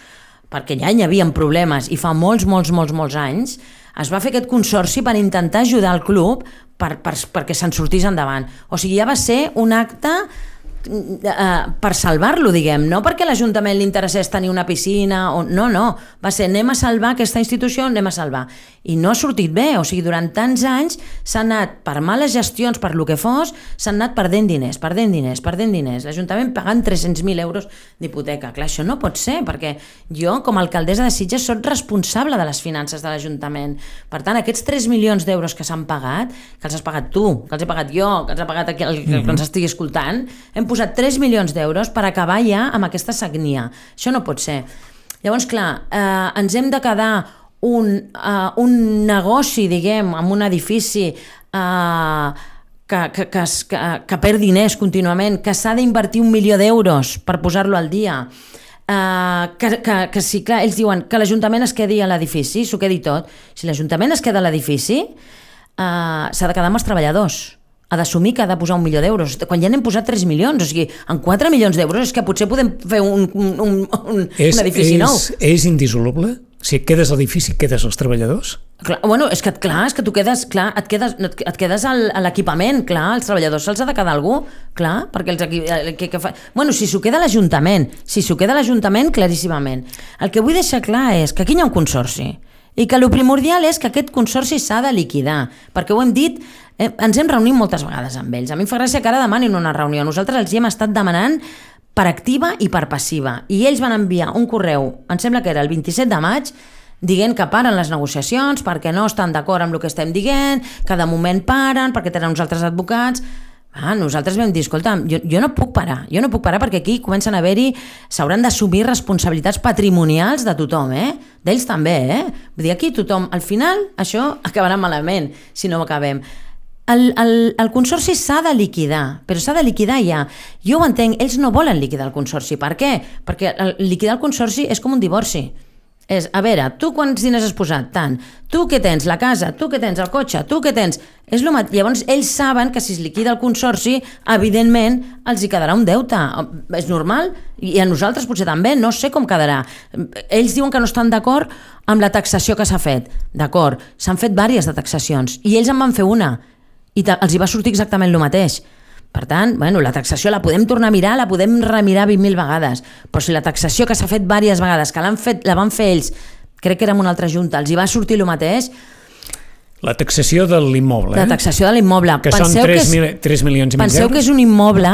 perquè ja hi havia problemes i fa molts, molts, molts, molts anys, es va fer aquest consorci per intentar ajudar el club per, per, perquè se'n sortís endavant. O sigui, ja va ser un acte uh, per salvar-lo, diguem, no perquè l'Ajuntament li interessés tenir una piscina, o... no, no, va ser anem a salvar aquesta institució, anem a salvar. I no ha sortit bé, o sigui, durant tants anys s'ha anat, per males gestions, per lo que fos, s'han anat perdent diners, perdent diners, perdent diners, l'Ajuntament pagant 300.000 euros d'hipoteca. Clar, això no pot ser, perquè jo, com a alcaldessa de Sitges, soc responsable de les finances de l'Ajuntament. Per tant, aquests 3 milions d'euros que s'han pagat, que els has pagat tu, que els he pagat jo, que els ha pagat el que ens estigui escoltant, hem posat 3 milions d'euros per acabar ja amb aquesta sagnia. Això no pot ser. Llavors, clar, eh, ens hem de quedar un, uh, un negoci, diguem, amb un edifici uh, que, que, que, que, que perd diners contínuament, que s'ha d'invertir un milió d'euros per posar-lo al dia, uh, que, que, que sí, clar, ells diuen que l'Ajuntament es quedi a l'edifici, s'ho quedi tot. Si l'Ajuntament es queda a l'edifici, uh, s'ha de quedar amb els treballadors ha d'assumir que ha de posar un milió d'euros, quan ja n'hem posat 3 milions, o sigui, en 4 milions d'euros és que potser podem fer un, un, un, un, és, un edifici és, nou. És indissoluble? Si et quedes a l'edifici, quedes als treballadors? Clar, bueno, és que, clar, és que tu quedes, clar, et quedes, et quedes al, a l'equipament, clar, els treballadors se'ls ha de quedar algú, clar, perquè els equi... que, que fa... Bueno, si s'ho queda l'Ajuntament, si s'ho queda l'Ajuntament, claríssimament. El que vull deixar clar és que aquí hi ha un consorci, i que el primordial és que aquest consorci s'ha de liquidar, perquè ho hem dit, eh, ens hem reunit moltes vegades amb ells. A mi em fa gràcia que ara demanin una reunió. Nosaltres els hi hem estat demanant per activa i per passiva. I ells van enviar un correu, em sembla que era el 27 de maig, dient que paren les negociacions perquè no estan d'acord amb el que estem dient, que de moment paren perquè tenen uns altres advocats... Ah, nosaltres vam dir, escolta, jo, jo no puc parar, jo no puc parar perquè aquí comencen a haver-hi, s'hauran d'assumir responsabilitats patrimonials de tothom, eh? D'ells també, eh? Vull dir, aquí tothom, al final, això acabarà malament si no ho acabem. El, el, el consorci s'ha de liquidar, però s'ha de liquidar ja. Jo ho entenc, ells no volen liquidar el consorci. Per què? Perquè el, liquidar el consorci és com un divorci. És, a veure, tu quants diners has posat? Tant. Tu què tens? La casa? Tu què tens? El cotxe? Tu què tens? És lo mat... Llavors, ells saben que si es liquida el consorci, evidentment, els hi quedarà un deute. És normal? I a nosaltres potser també, no sé com quedarà. Ells diuen que no estan d'acord amb la taxació que s'ha fet. D'acord, s'han fet diverses de taxacions. I ells en van fer una. I els hi va sortir exactament el mateix. Per tant, bueno, la taxació la podem tornar a mirar, la podem remirar 20.000 vegades, però si la taxació que s'ha fet diverses vegades, que l'han fet, la van fer ells, crec que era en una altra junta, els hi va sortir el mateix, la taxació de l'immoble. La taxació de l'immoble. Que penseu són 3, que és, mil, 3 milions i mig Penseu que és un immoble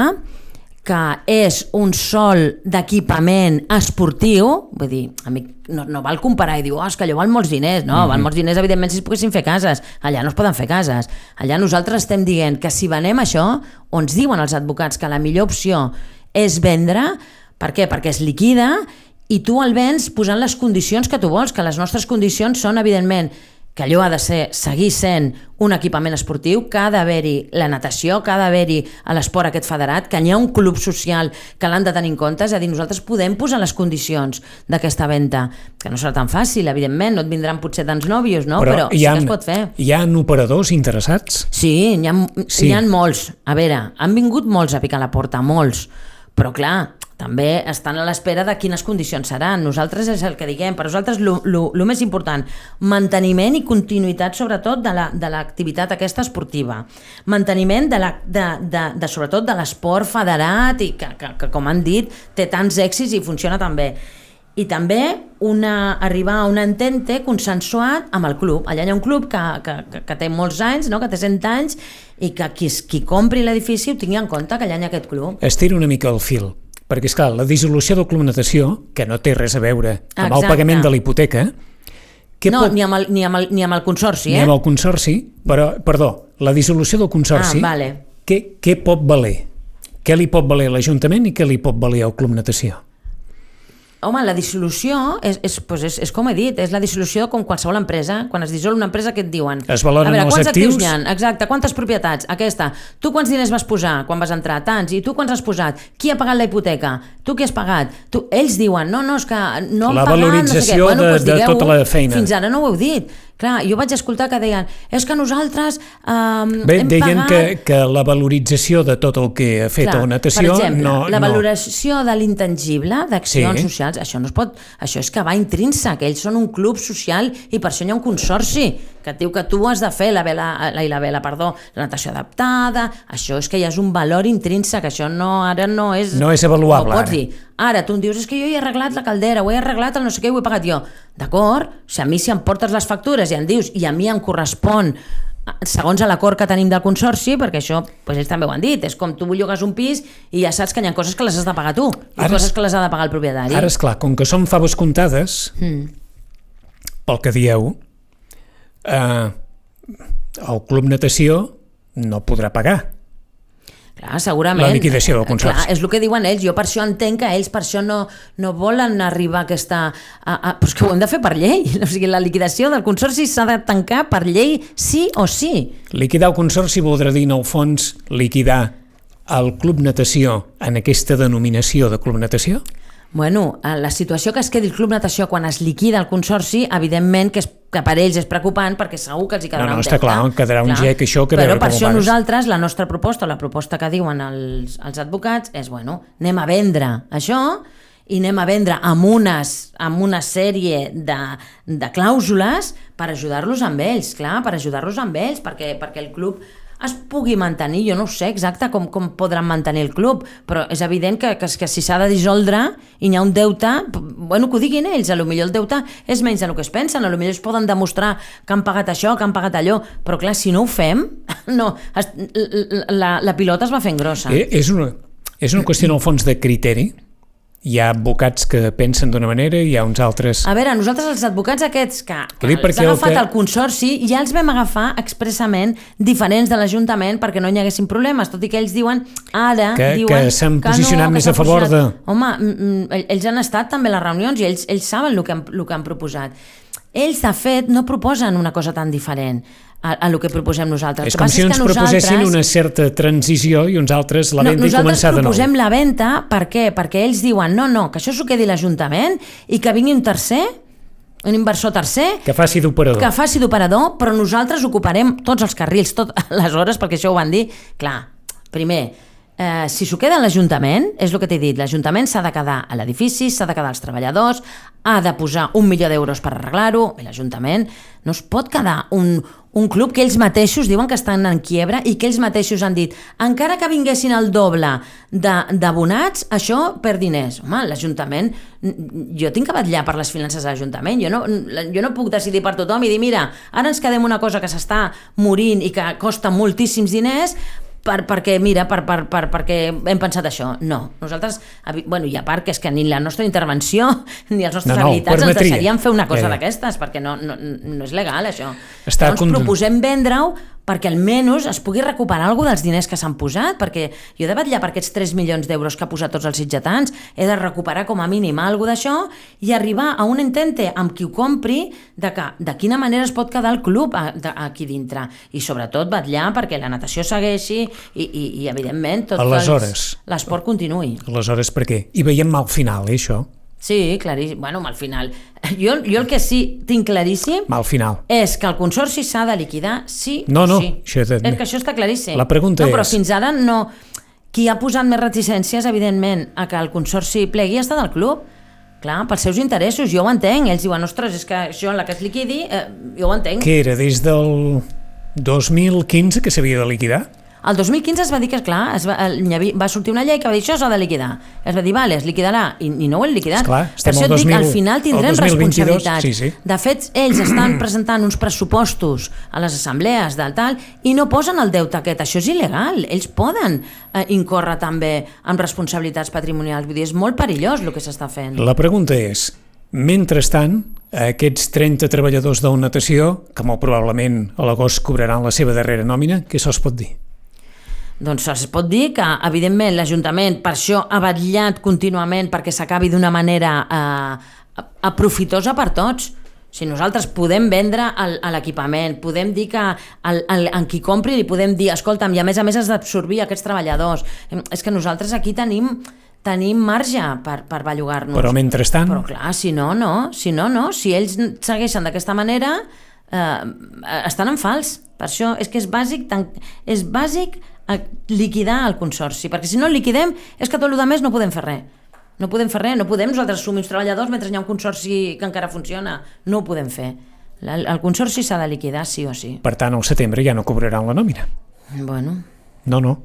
que és un sol d'equipament esportiu, vull dir, a mi no, no val comparar i dir, oh, és que allò val molts diners, no, mm -hmm. val molts diners evidentment si es poguessin fer cases, allà no es poden fer cases, allà nosaltres estem dient que si venem això, on ens diuen els advocats que la millor opció és vendre, per què? Perquè es liquida i tu el vens posant les condicions que tu vols, que les nostres condicions són, evidentment, que allò ha de ser, seguir sent un equipament esportiu, que ha d'haver-hi la natació, que ha d'haver-hi l'esport aquest federat, que hi ha un club social que l'han de tenir en compte, és a dir, nosaltres podem posar les condicions d'aquesta venda, que no serà tan fàcil, evidentment, no et vindran potser tants nòvios, no? però, però sí ha, que es pot fer. Hi ha operadors interessats? Sí, hi ha, sí. hi ha molts. A veure, han vingut molts a picar la porta, molts, però clar, també estan a l'espera de quines condicions seran. Nosaltres és el que diguem, per nosaltres el més important, manteniment i continuïtat sobretot de l'activitat la, aquesta esportiva. Manteniment de, la, de, de, de sobretot de l'esport federat i que, que, que, com han dit, té tants èxits i funciona tan bé i també una, arribar a un entente consensuat amb el club. Allà hi ha un club que, que, que, que té molts anys, no? que té 100 anys, i que qui, qui compri l'edifici ho tingui en compte que allà hi ha aquest club. Estira una mica el fil perquè, és clar, la dissolució del club natació, que no té res a veure amb Exacte. el pagament de la hipoteca... no, pot... ni, amb el, ni, amb el, ni amb el consorci, eh? Ni amb el consorci, però, perdó, la dissolució del consorci, ah, vale. què, què pot valer? Què li pot valer l'Ajuntament i què li pot valer el club natació? Home, la dissolució és, és, pues és, és com he dit, és la dissolució com qualsevol empresa. Quan es dissol una empresa, què et diuen? Es valoren a veure, quants actius? hi ha? Exacte, quantes propietats? Aquesta. Tu quants diners vas posar quan vas entrar? Tants. I tu quants has posat? Qui ha pagat la hipoteca? Tu qui has pagat? Tu, ells diuen, no, no, és que no la han pagat... La valorització no sé bueno, de, pues, de tota la feina. Fins ara no ho heu dit. Clar, jo vaig escoltar que deien és que nosaltres um, Bé, hem deien pagat... que, que la valorització de tot el que ha fet Clar, a natació... Per exemple, no, la no. valoració de l'intangible, d'accions Sí. socials, saps? Això no es pot... Això és que va intrínsec, ells són un club social i per això hi ha un consorci que et diu que tu has de fer la vela, la, la vela, perdó, la natació adaptada, això és que ja és un valor intrínsec, això no, ara no és... No és avaluable, No pots ara. dir, ara tu em dius, és que jo he arreglat la caldera, ho he arreglat el no sé què, ho he pagat jo. D'acord? Si a mi si em portes les factures i em dius, i a mi em correspon segons l'acord que tenim del consorci, perquè això pues ells també ho han dit, és com tu llogues un pis i ja saps que hi ha coses que les has de pagar tu i Ara coses que les ha de pagar el propietari. Ara, és clar, com que són faves comptades, Mm. pel que dieu, eh, el Club Natació no podrà pagar. Clar, segurament. La liquidació del consorci. Clar, és el que diuen ells. Jo per això entenc que ells per això no, no volen arribar a aquesta... A, a, però és que ho hem de fer per llei. O sigui, la liquidació del consorci s'ha de tancar per llei sí o sí. Liquidar el consorci voldrà dir, en el fons, liquidar el Club Natació en aquesta denominació de Club Natació? Bueno, eh, la situació que es quedi el Club Natació quan es liquida el consorci, evidentment que, és, que per ells és preocupant perquè segur que els hi quedarà No, no, un deute. clar, quedarà un gec, això, que Però per això pagues. nosaltres, la nostra proposta, la proposta que diuen els, els advocats és, bueno, anem a vendre això i anem a vendre amb, unes, amb una sèrie de, de clàusules per ajudar-los amb ells, clar, per ajudar-los amb ells, perquè, perquè el club es pugui mantenir, jo no ho sé exacte com, com podran mantenir el club, però és evident que, que, que si s'ha de dissoldre i hi ha un deute, bueno, que ho diguin ells, a lo millor el deute és menys del que es pensen, a lo millor es poden demostrar que han pagat això, que han pagat allò, però clar, si no ho fem, no, es, la, la pilota es va fent grossa. Eh, és, una, és una qüestió, en el fons, de criteri. Hi ha advocats que pensen d'una manera i hi ha uns altres... A veure, nosaltres els advocats aquests que, que els ha el agafat que- el consorci ja els vam agafar expressament diferents de l'Ajuntament perquè no hi haguessin problemes, tot i que ells diuen ara... Que- diuen que s'han posicionat que més a s'han favor de- Home, mm, mm, ells han estat també a les reunions i ells, ells saben el que, han, el que han proposat. Ells, de fet, no proposen una cosa tan diferent a, a el que proposem nosaltres. és que com si ens proposessin nosaltres- una certa transició i uns altres la venda i nosaltres començar de nou. proposem la venda, per què? Perquè ells diuen, no, no, que això s'ho quedi l'Ajuntament i que vingui un tercer, un inversor tercer, Que faci d'operador. que faci d'operador, però nosaltres ocuparem tots els carrils, tot les hores, perquè això ho van dir. Clar, primer, eh, si s'ho queda l'Ajuntament, és el que t'he dit, l'Ajuntament s'ha de quedar a l'edifici, s'ha de quedar als treballadors, ha de posar un milió d'euros per arreglar-ho, i l'Ajuntament no es pot quedar un, un club que ells mateixos diuen que estan en quiebra i que ells mateixos han dit encara que vinguessin el doble d'abonats, això per diners. Home, l'Ajuntament, jo tinc que vetllar per les finances de l'Ajuntament, jo no, jo no puc decidir per tothom i dir, mira, ara ens quedem una cosa que s'està morint i que costa moltíssims diners, per, perquè, mira, per, per, per, perquè hem pensat això. No, nosaltres, bueno, i a part que és que ni la nostra intervenció ni els nostres No, no, habilitats ens permetria. deixarien fer una cosa Ja, ja. d'aquestes, perquè no, no, no és legal, això. Està Llavors proposem vendre-ho perquè almenys es pugui recuperar alguna dels diners que s'han posat, perquè jo he de vetllar per aquests 3 milions d'euros que ha posat tots els sitgetans, he de recuperar com a mínim alguna d'això i arribar a un entente amb qui ho compri de, que, de quina manera es pot quedar el club a, de, aquí dintre. I sobretot vetllar perquè la natació segueixi i, i, i evidentment, tot l'esport continuï. Aleshores, per què? I veiem mal final, eh, això? Sí, claríssim. Bueno, al final... Jo, jo el que sí tinc claríssim Mal final. és que el consorci s'ha de liquidar sí No, o no, sí. això és- és que això està claríssim. La pregunta no, però és- fins ara no... Qui ha posat més reticències, evidentment, a que el consorci plegui ha estat el club. Clar, pels seus interessos, jo ho entenc. Ells diuen, ostres, és que això, la que es liquidi, eh, jo ho entenc. Que era des del 2015 que s'havia de liquidar? El 2015 es va dir que, clar, es va, el, va sortir una llei que va dir això s'ha de liquidar. Es va dir, vale, es liquidarà, i, i no ho han liquidat. Esclar, per això et dic, 2000 al final tindrem al 2022, responsabilitats. sí, sí. De fet, ells estan presentant uns pressupostos a les assemblees del tal i no posen el deute aquest. Això és il·legal. Ells poden eh, incórrer també amb responsabilitats patrimonials. Vull dir, és molt perillós el que s'està fent. La pregunta és, mentrestant, aquests 30 treballadors d'una natació, que molt probablement a l'agost cobraran la seva darrera nòmina, què se'ls pot dir? Doncs es pot dir que, evidentment, l'Ajuntament per això ha vetllat contínuament perquè s'acabi d'una manera eh, aprofitosa per tots. Si nosaltres podem vendre l'equipament, podem dir que el, el, en qui compri li podem dir, escolta'm, i a més a més has d'absorbir aquests treballadors. És que nosaltres aquí tenim tenim marge per, per bellugar-nos. Però mentrestant, Però clar, si no, no. Si no, no. Si ells segueixen d'aquesta manera, eh, estan en fals. Per això és que és bàsic, tan, és bàsic liquidar el consorci, perquè si no el liquidem és que tot el més no podem fer res. No podem fer res, no podem nosaltres assumir uns treballadors mentre hi ha un consorci que encara funciona. No ho podem fer. La- El consorci s'ha de liquidar sí o sí. Per tant, al setembre ja no cobraran la nòmina. Bueno, No, no.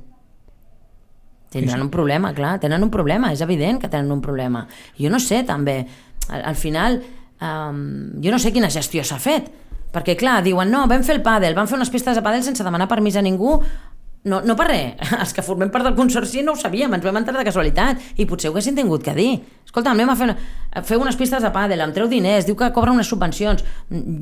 tindran un problema, clar, tenen un problema, és evident que tenen un problema. Jo no sé, també, al, al final, um, jo no sé quina gestió s'ha fet, perquè, clar, diuen, no, vam fer el pàdel, vam fer unes pistes de pàdel sense demanar permís a ningú, no, no per res, els que formem part del consorci no ho sabíem, ens vam entrar de casualitat i potser ho haguessin tingut que dir. Escolta, anem a fer, una, fer unes pistes de pàdel, em treu diners, diu que cobra unes subvencions.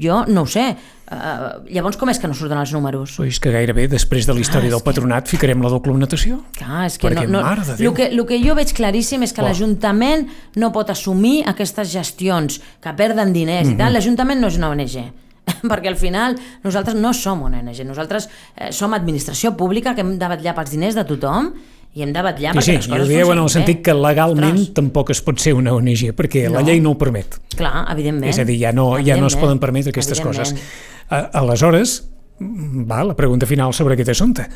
Jo no ho sé. Uh, llavors com és que no surten els números? Però és que gairebé després de la història és del patronat ficarem la doble natació. Clar, és que Perquè, no, no, el, que, el que jo veig claríssim és que Uau. l'Ajuntament no pot assumir aquestes gestions que perden diners Mhm. i tal. L'Ajuntament no és una ONG perquè al final nosaltres no som una ONG, nosaltres eh, som administració pública que hem de vetllar pels diners de tothom i hem de vetllar Sí, perquè sí, les coses dieu en el funcionin sentit que legalment Ostres, tampoc es pot ser una ONG, perquè la No. llei no ho permet. Clar, evidentment. És a dir, ja no, ja no es poden permetre aquestes coses. A, aleshores, va, la pregunta final sobre aquest assumpte.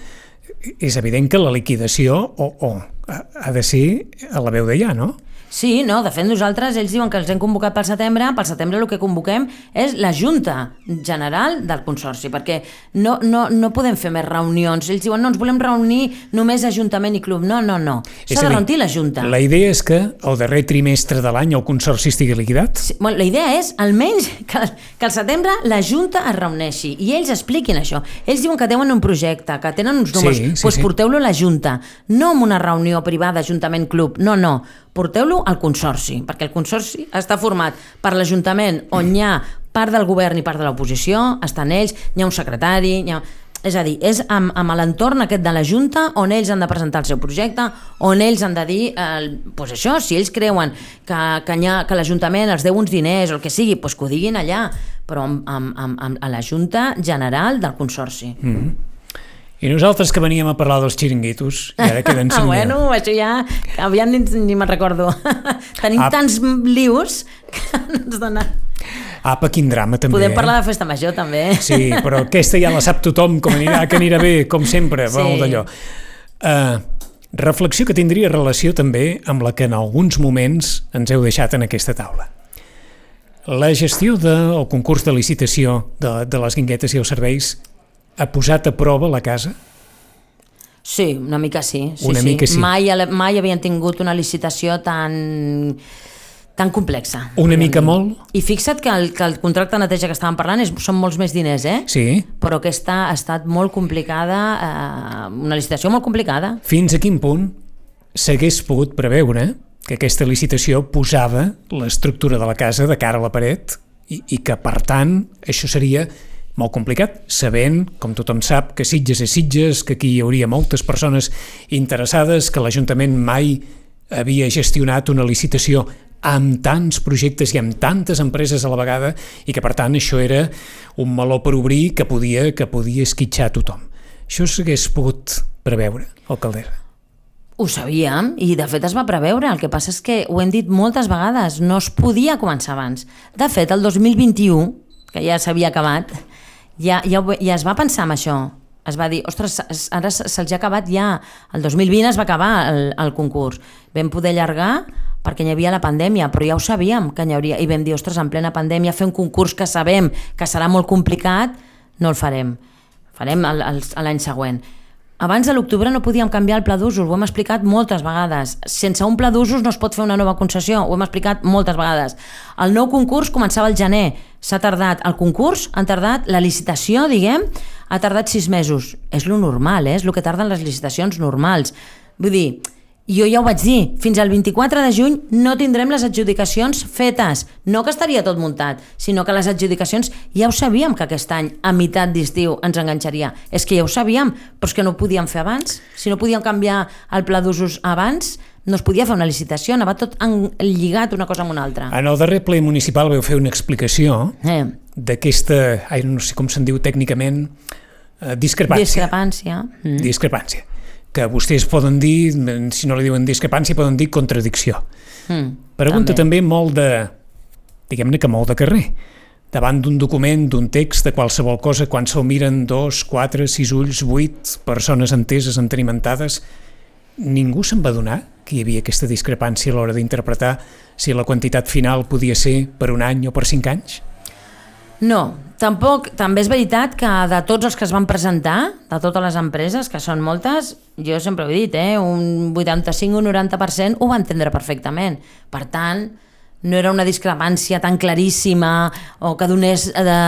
És evident que la liquidació o, o, ha, ha de ser a la veu de ja, no? Sí, no, de fet nosaltres, ells diuen que els hem convocat pel setembre, pel setembre el que convoquem és la Junta General del Consorci, perquè no, no, no podem fer més reunions. Ells diuen, no, ens volem reunir només Ajuntament i Club. No, no, no. S'ha de reunir la Junta. La idea és que el darrer trimestre de l'any el Consorci estigui liquidat? Sí, bueno, la idea és, almenys, que, que al setembre la Junta es reuneixi i ells expliquin això. Ells diuen que tenen un projecte, que tenen uns números, Sí, sí, doncs sí. porteu-lo a la Junta, no en una reunió privada Ajuntament-Club, no, no, porteu-lo al Consorci, perquè el Consorci està format per l'Ajuntament on hi ha part del govern i part de l'oposició, estan ells, hi ha un secretari, hi ha... És a dir, és amb, amb l'entorn aquest de la Junta on ells han de presentar el seu projecte, on ells han de dir, eh, pues això, si ells creuen que, que, ha- que l'Ajuntament els deu uns diners o el que sigui, pues que ho diguin allà, però amb, amb, amb, amb, a la Junta General del Consorci. Mm. I nosaltres que veníem a parlar dels xiringuitos, i ara queden cinc bueno, això ja, aviam ni, ni me'n recordo. Tenim Ah. tants lius que ens dona... Apa, quin drama també, Podem eh? parlar de festa major també. Sí, però aquesta ja la sap tothom, com anirà, que anirà bé, com sempre, Sí. d'allò. Uh, reflexió que tindria relació també amb la que en alguns moments ens heu deixat en aquesta taula. La gestió del concurs de licitació de, de les guinguetes i els serveis ha posat a prova la casa? Sí, una mica sí. sí Una sí. mica sí. Mai, mai havien tingut una licitació tan tan complexa. Una mica dir. molt? I fixa't que el, que el contracte de neteja que estàvem parlant és, són molts més diners, eh? Sí. Però aquesta ha estat molt complicada, eh, una licitació molt complicada. Fins a quin punt s'hagués pogut preveure que aquesta licitació posava l'estructura de la casa de cara a la paret i, i que, per tant, això seria molt complicat, sabent, com tothom sap, que Sitges és Sitges, que aquí hi hauria moltes persones interessades, que l'Ajuntament mai havia gestionat una licitació amb tants projectes i amb tantes empreses a la vegada i que per tant això era un meló per obrir que podia, que podia esquitxar tothom. Això s'hagués pogut preveure, alcaldessa. Ho sabíem i de fet es va preveure, el que passa és que ho hem dit moltes vegades, no es podia començar abans. De fet, el 2021, que ja s'havia acabat, ja, ja, ja es va pensar en això. Es va dir, ostres, es- ara se- se'ls ha acabat ja. El 2020 es va acabar el, el concurs. Vam poder allargar perquè hi havia la pandèmia, però ja ho sabíem que n'hi hauria. I vam dir, ostres, en plena pandèmia fer un concurs que sabem que serà molt complicat, no el farem. Farem l'any següent. Abans de l'octubre no podíem canviar el pla d'usos, ho hem explicat moltes vegades. Sense un pla d'usos no es pot fer una nova concessió, ho hem explicat moltes vegades. El nou concurs començava al gener, s'ha tardat el concurs, han tardat la licitació, diguem, ha tardat sis mesos. És lo normal, eh? és el que tarden les licitacions normals. Vull dir, jo ja ho vaig dir, fins al 24 de juny no tindrem les adjudicacions fetes. No que estaria tot muntat, sinó que les adjudicacions ja ho sabíem que aquest any, a meitat d'estiu, ens enganxaria. És que ja ho sabíem, però és que no ho podíem fer abans. Si no podíem canviar el pla d'usos abans, no es podia fer una licitació, anava tot en- lligat una cosa amb una altra. En el darrer ple municipal veu fer una explicació Eh, d'aquesta, no sé com se'n diu tècnicament, eh, discrepància. discrepància. Mm. discrepància. Que vostès poden dir, si no li diuen discrepància, poden dir contradicció. Mm. Pregunta També. també, molt de, diguem-ne que molt de carrer. Davant d'un document, d'un text, de qualsevol cosa, quan se'l miren dos, quatre, sis ulls, vuit persones enteses, entenimentades, ningú se'n va donar que hi havia aquesta discrepància a l'hora d'interpretar si la quantitat final podia ser per un any o per cinc anys? No, tampoc, també és veritat que de tots els que es van presentar, de totes les empreses, que són moltes, jo sempre ho he dit, eh, un 85 o 90% ho va entendre perfectament. Per tant, no era una discrepància tan claríssima o que donés de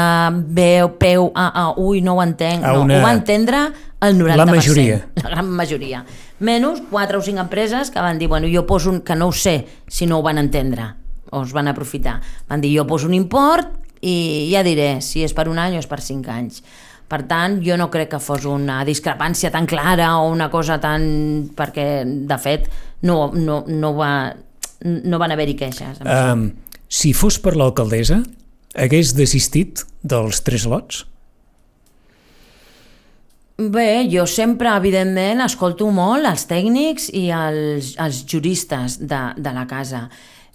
veu, peu a, a ui, no ho entenc. A No, una- ho va entendre el 90%. La majoria. La gran majoria. Menys 4 o 5 empreses que van dir, bueno, jo poso un, que no ho sé si no ho van entendre o es van aprofitar. Van dir, jo poso un import i ja diré si és per un any o és per 5 anys. Per tant, jo no crec que fos una discrepància tan clara o una cosa tan... perquè, de fet, no, no, no, va, no van haver-hi queixes. Um, si fos per l'alcaldessa, hagués desistit dels tres lots? Bé, jo sempre, evidentment, escolto molt els tècnics i els, els juristes de, de la casa.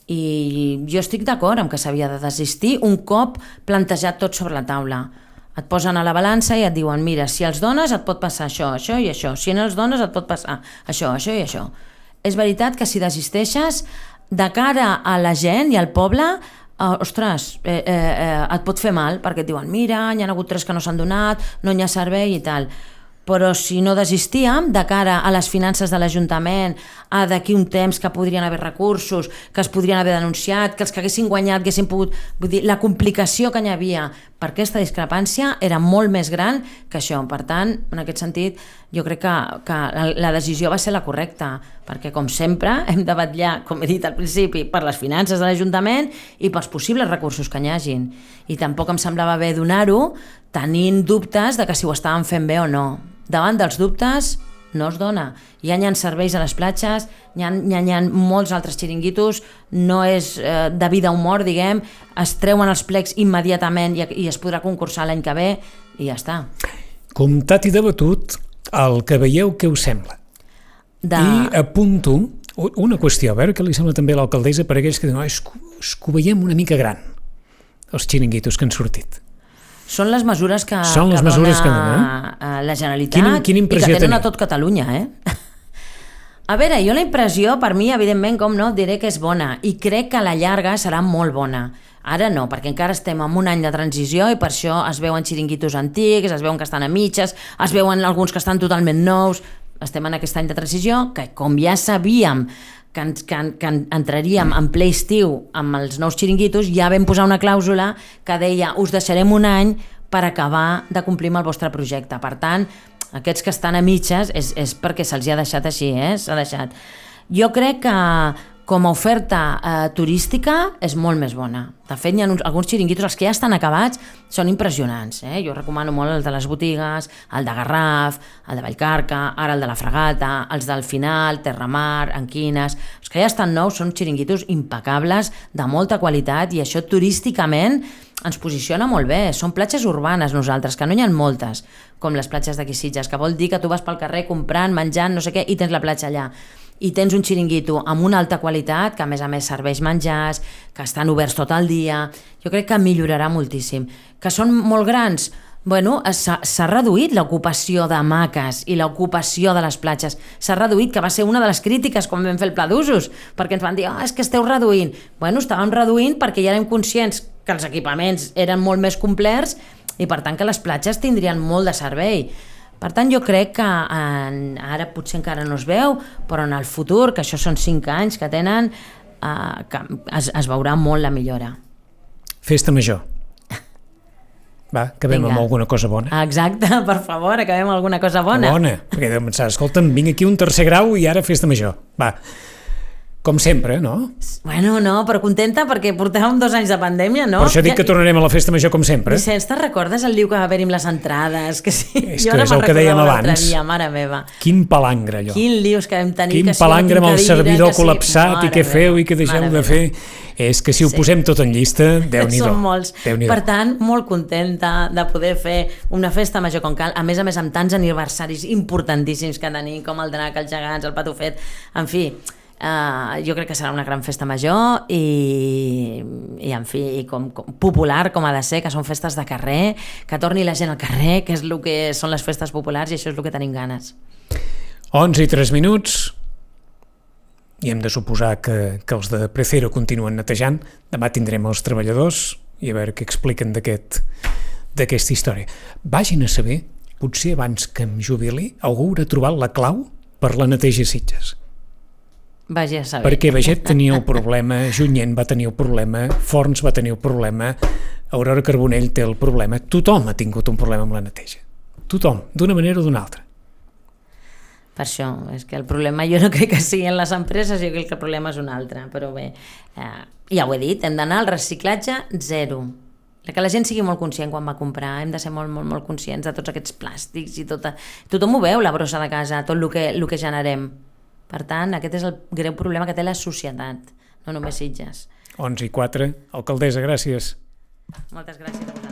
I jo estic d'acord amb que s'havia de desistir un cop plantejat tot sobre la taula. Et posen a la balança i et diuen, mira, si els dones et pot passar això, això i això. Si no els dones et pot passar això, això i això. És veritat que si desisteixes, de cara a la gent i al poble, Uh, ostres, eh, eh, eh, et pot fer mal perquè et diuen, mira, hi ha hagut tres que no s'han donat, no hi ha servei i tal però si no desistíem de cara a les finances de l'Ajuntament, a d'aquí un temps que podrien haver recursos, que es podrien haver denunciat, que els que haguessin guanyat haguessin pogut... Vull dir, la complicació que hi havia per aquesta discrepància era molt més gran que això. Per tant, en aquest sentit, jo crec que, que la, decisió va ser la correcta, perquè, com sempre, hem de vetllar, com he dit al principi, per les finances de l'Ajuntament i pels possibles recursos que hi hagin. I tampoc em semblava bé donar-ho tenint dubtes de que si ho estàvem fent bé o no. Davant dels dubtes no es dona. Ja hi ha serveis a les platges, hi ha, hi ha, hi ha molts altres xiringuitos, no és eh, de vida o mort, diguem, es treuen els plecs immediatament i, i es podrà concursar l'any que ve i ja està. Comptat i debatut, el que veieu què us sembla. De... I apunto una qüestió, a veure què li sembla també a l'alcaldessa per aquells que diuen, "Oh, és, que- és que ho veiem una mica gran, els xiringuitos que han sortit. Són les mesures que, Són les que mesures dona que dona, eh, la Generalitat Quina- quina i que tenen teniu? a tot Catalunya, eh? A veure, jo la impressió, per mi, evidentment, com no, diré que és bona i crec que a la llarga serà molt bona. Ara no, perquè encara estem en un any de transició i per això es veuen xiringuitos antics, es veuen que estan a mitges, es veuen alguns que estan totalment nous. Estem en aquest any de transició que, com ja sabíem que, ens, que, que entraríem en ple estiu amb els nous xiringuitos, ja vam posar una clàusula que deia us deixarem un any per acabar de complir amb el vostre projecte. Per tant, aquests que estan a mitges és, és perquè se'ls ha deixat així, eh? s'ha deixat. Jo crec que com a oferta eh, turística és molt més bona. De fet, hi ha uns, alguns xiringuitos, els que ja estan acabats, són impressionants. Eh? Jo recomano molt el de les botigues, el de Garraf, el de Vallcarca, ara el de la Fregata, els del Final, Terramar, Anquines... Els que ja estan nous són xiringuitos impecables, de molta qualitat, i això turísticament ens posiciona molt bé. Són platges urbanes nosaltres, que no hi ha moltes, com les platges d'aquí Sitges, que vol dir que tu vas pel carrer comprant, menjant, no sé què, i tens la platja allà i tens un xiringuito amb una alta qualitat, que a més a més serveix menjars, que estan oberts tot el dia, jo crec que millorarà moltíssim. Que són molt grans? Bueno, s'ha reduït l'ocupació de maques i l'ocupació de les platges. S'ha reduït, que va ser una de les crítiques quan vam fer el pla d'usos, perquè ens van dir, ah, és que esteu reduint. Bueno, estàvem reduint perquè ja érem conscients que els equipaments eren molt més complets i per tant que les platges tindrien molt de servei. Per tant, jo crec que en, ara potser encara no es veu, però en el futur, que això són 5 anys que tenen, eh, que es, es veurà molt la millora. Festa major. Va, acabem Vinga. amb alguna cosa bona. Exacte, per favor, acabem amb alguna cosa bona. Bona, perquè deu pensar, escolta'm, vinc aquí un tercer grau i ara festa major. Va, com sempre, no? Bueno, no, però contenta perquè portàvem dos anys de pandèmia, no? Per això dic que tornarem a la festa major com sempre. Vicenç, te'n recordes el liu que va haver-hi amb les entrades? Que sí, És jo que ara és el que dèiem abans. Dia, mare meva. Quin palangre, allò. Quin lius que vam tenir. Quin que no palangre amb el servidor que sí. col·lapsat i Mare què feu i què deixeu mare de meva. fer. És que si ho Sí. posem tot en llista, déu nhi Són molts. déu Per tant, molt contenta de poder fer una festa major com cal, a més a més amb tants aniversaris importantíssims que tenim, com el drac, els gegants, el patufet, en fi, Uh, jo crec que serà una gran festa major i, i en fi, i com, com, popular com ha de ser, que són festes de carrer, que torni la gent al carrer, que és el que són les festes populars i això és el que tenim ganes. 11 i 3 minuts, i hem de suposar que, que els de Precero continuen netejant. Demà tindrem els treballadors i a veure què expliquen d'aquest d'aquesta història. Vagin a saber, potser abans que em jubili, algú haurà trobat la clau per la neteja Sitges. Vagi a saber. Perquè Veget tenia el problema, Junyent va tenir el problema, Forns va tenir el problema, Aurora Carbonell té el problema. Tothom ha tingut un problema amb la neteja. Tothom, d'una manera o d'una altra. Per això, és que el problema jo no crec que sigui en les empreses, jo crec que el problema és un altre, però bé, eh, ja ho he dit, hem d'anar al reciclatge zero. Que la gent sigui molt conscient quan va comprar, hem de ser molt, molt, molt conscients de tots aquests plàstics i tota... Tothom ho veu, la brossa de casa, tot el que, el que generem. Per tant, aquest és el greu problema que té la societat, no només Sitges. 11 i 4. Alcaldessa, gràcies. Moltes gràcies a vosaltres.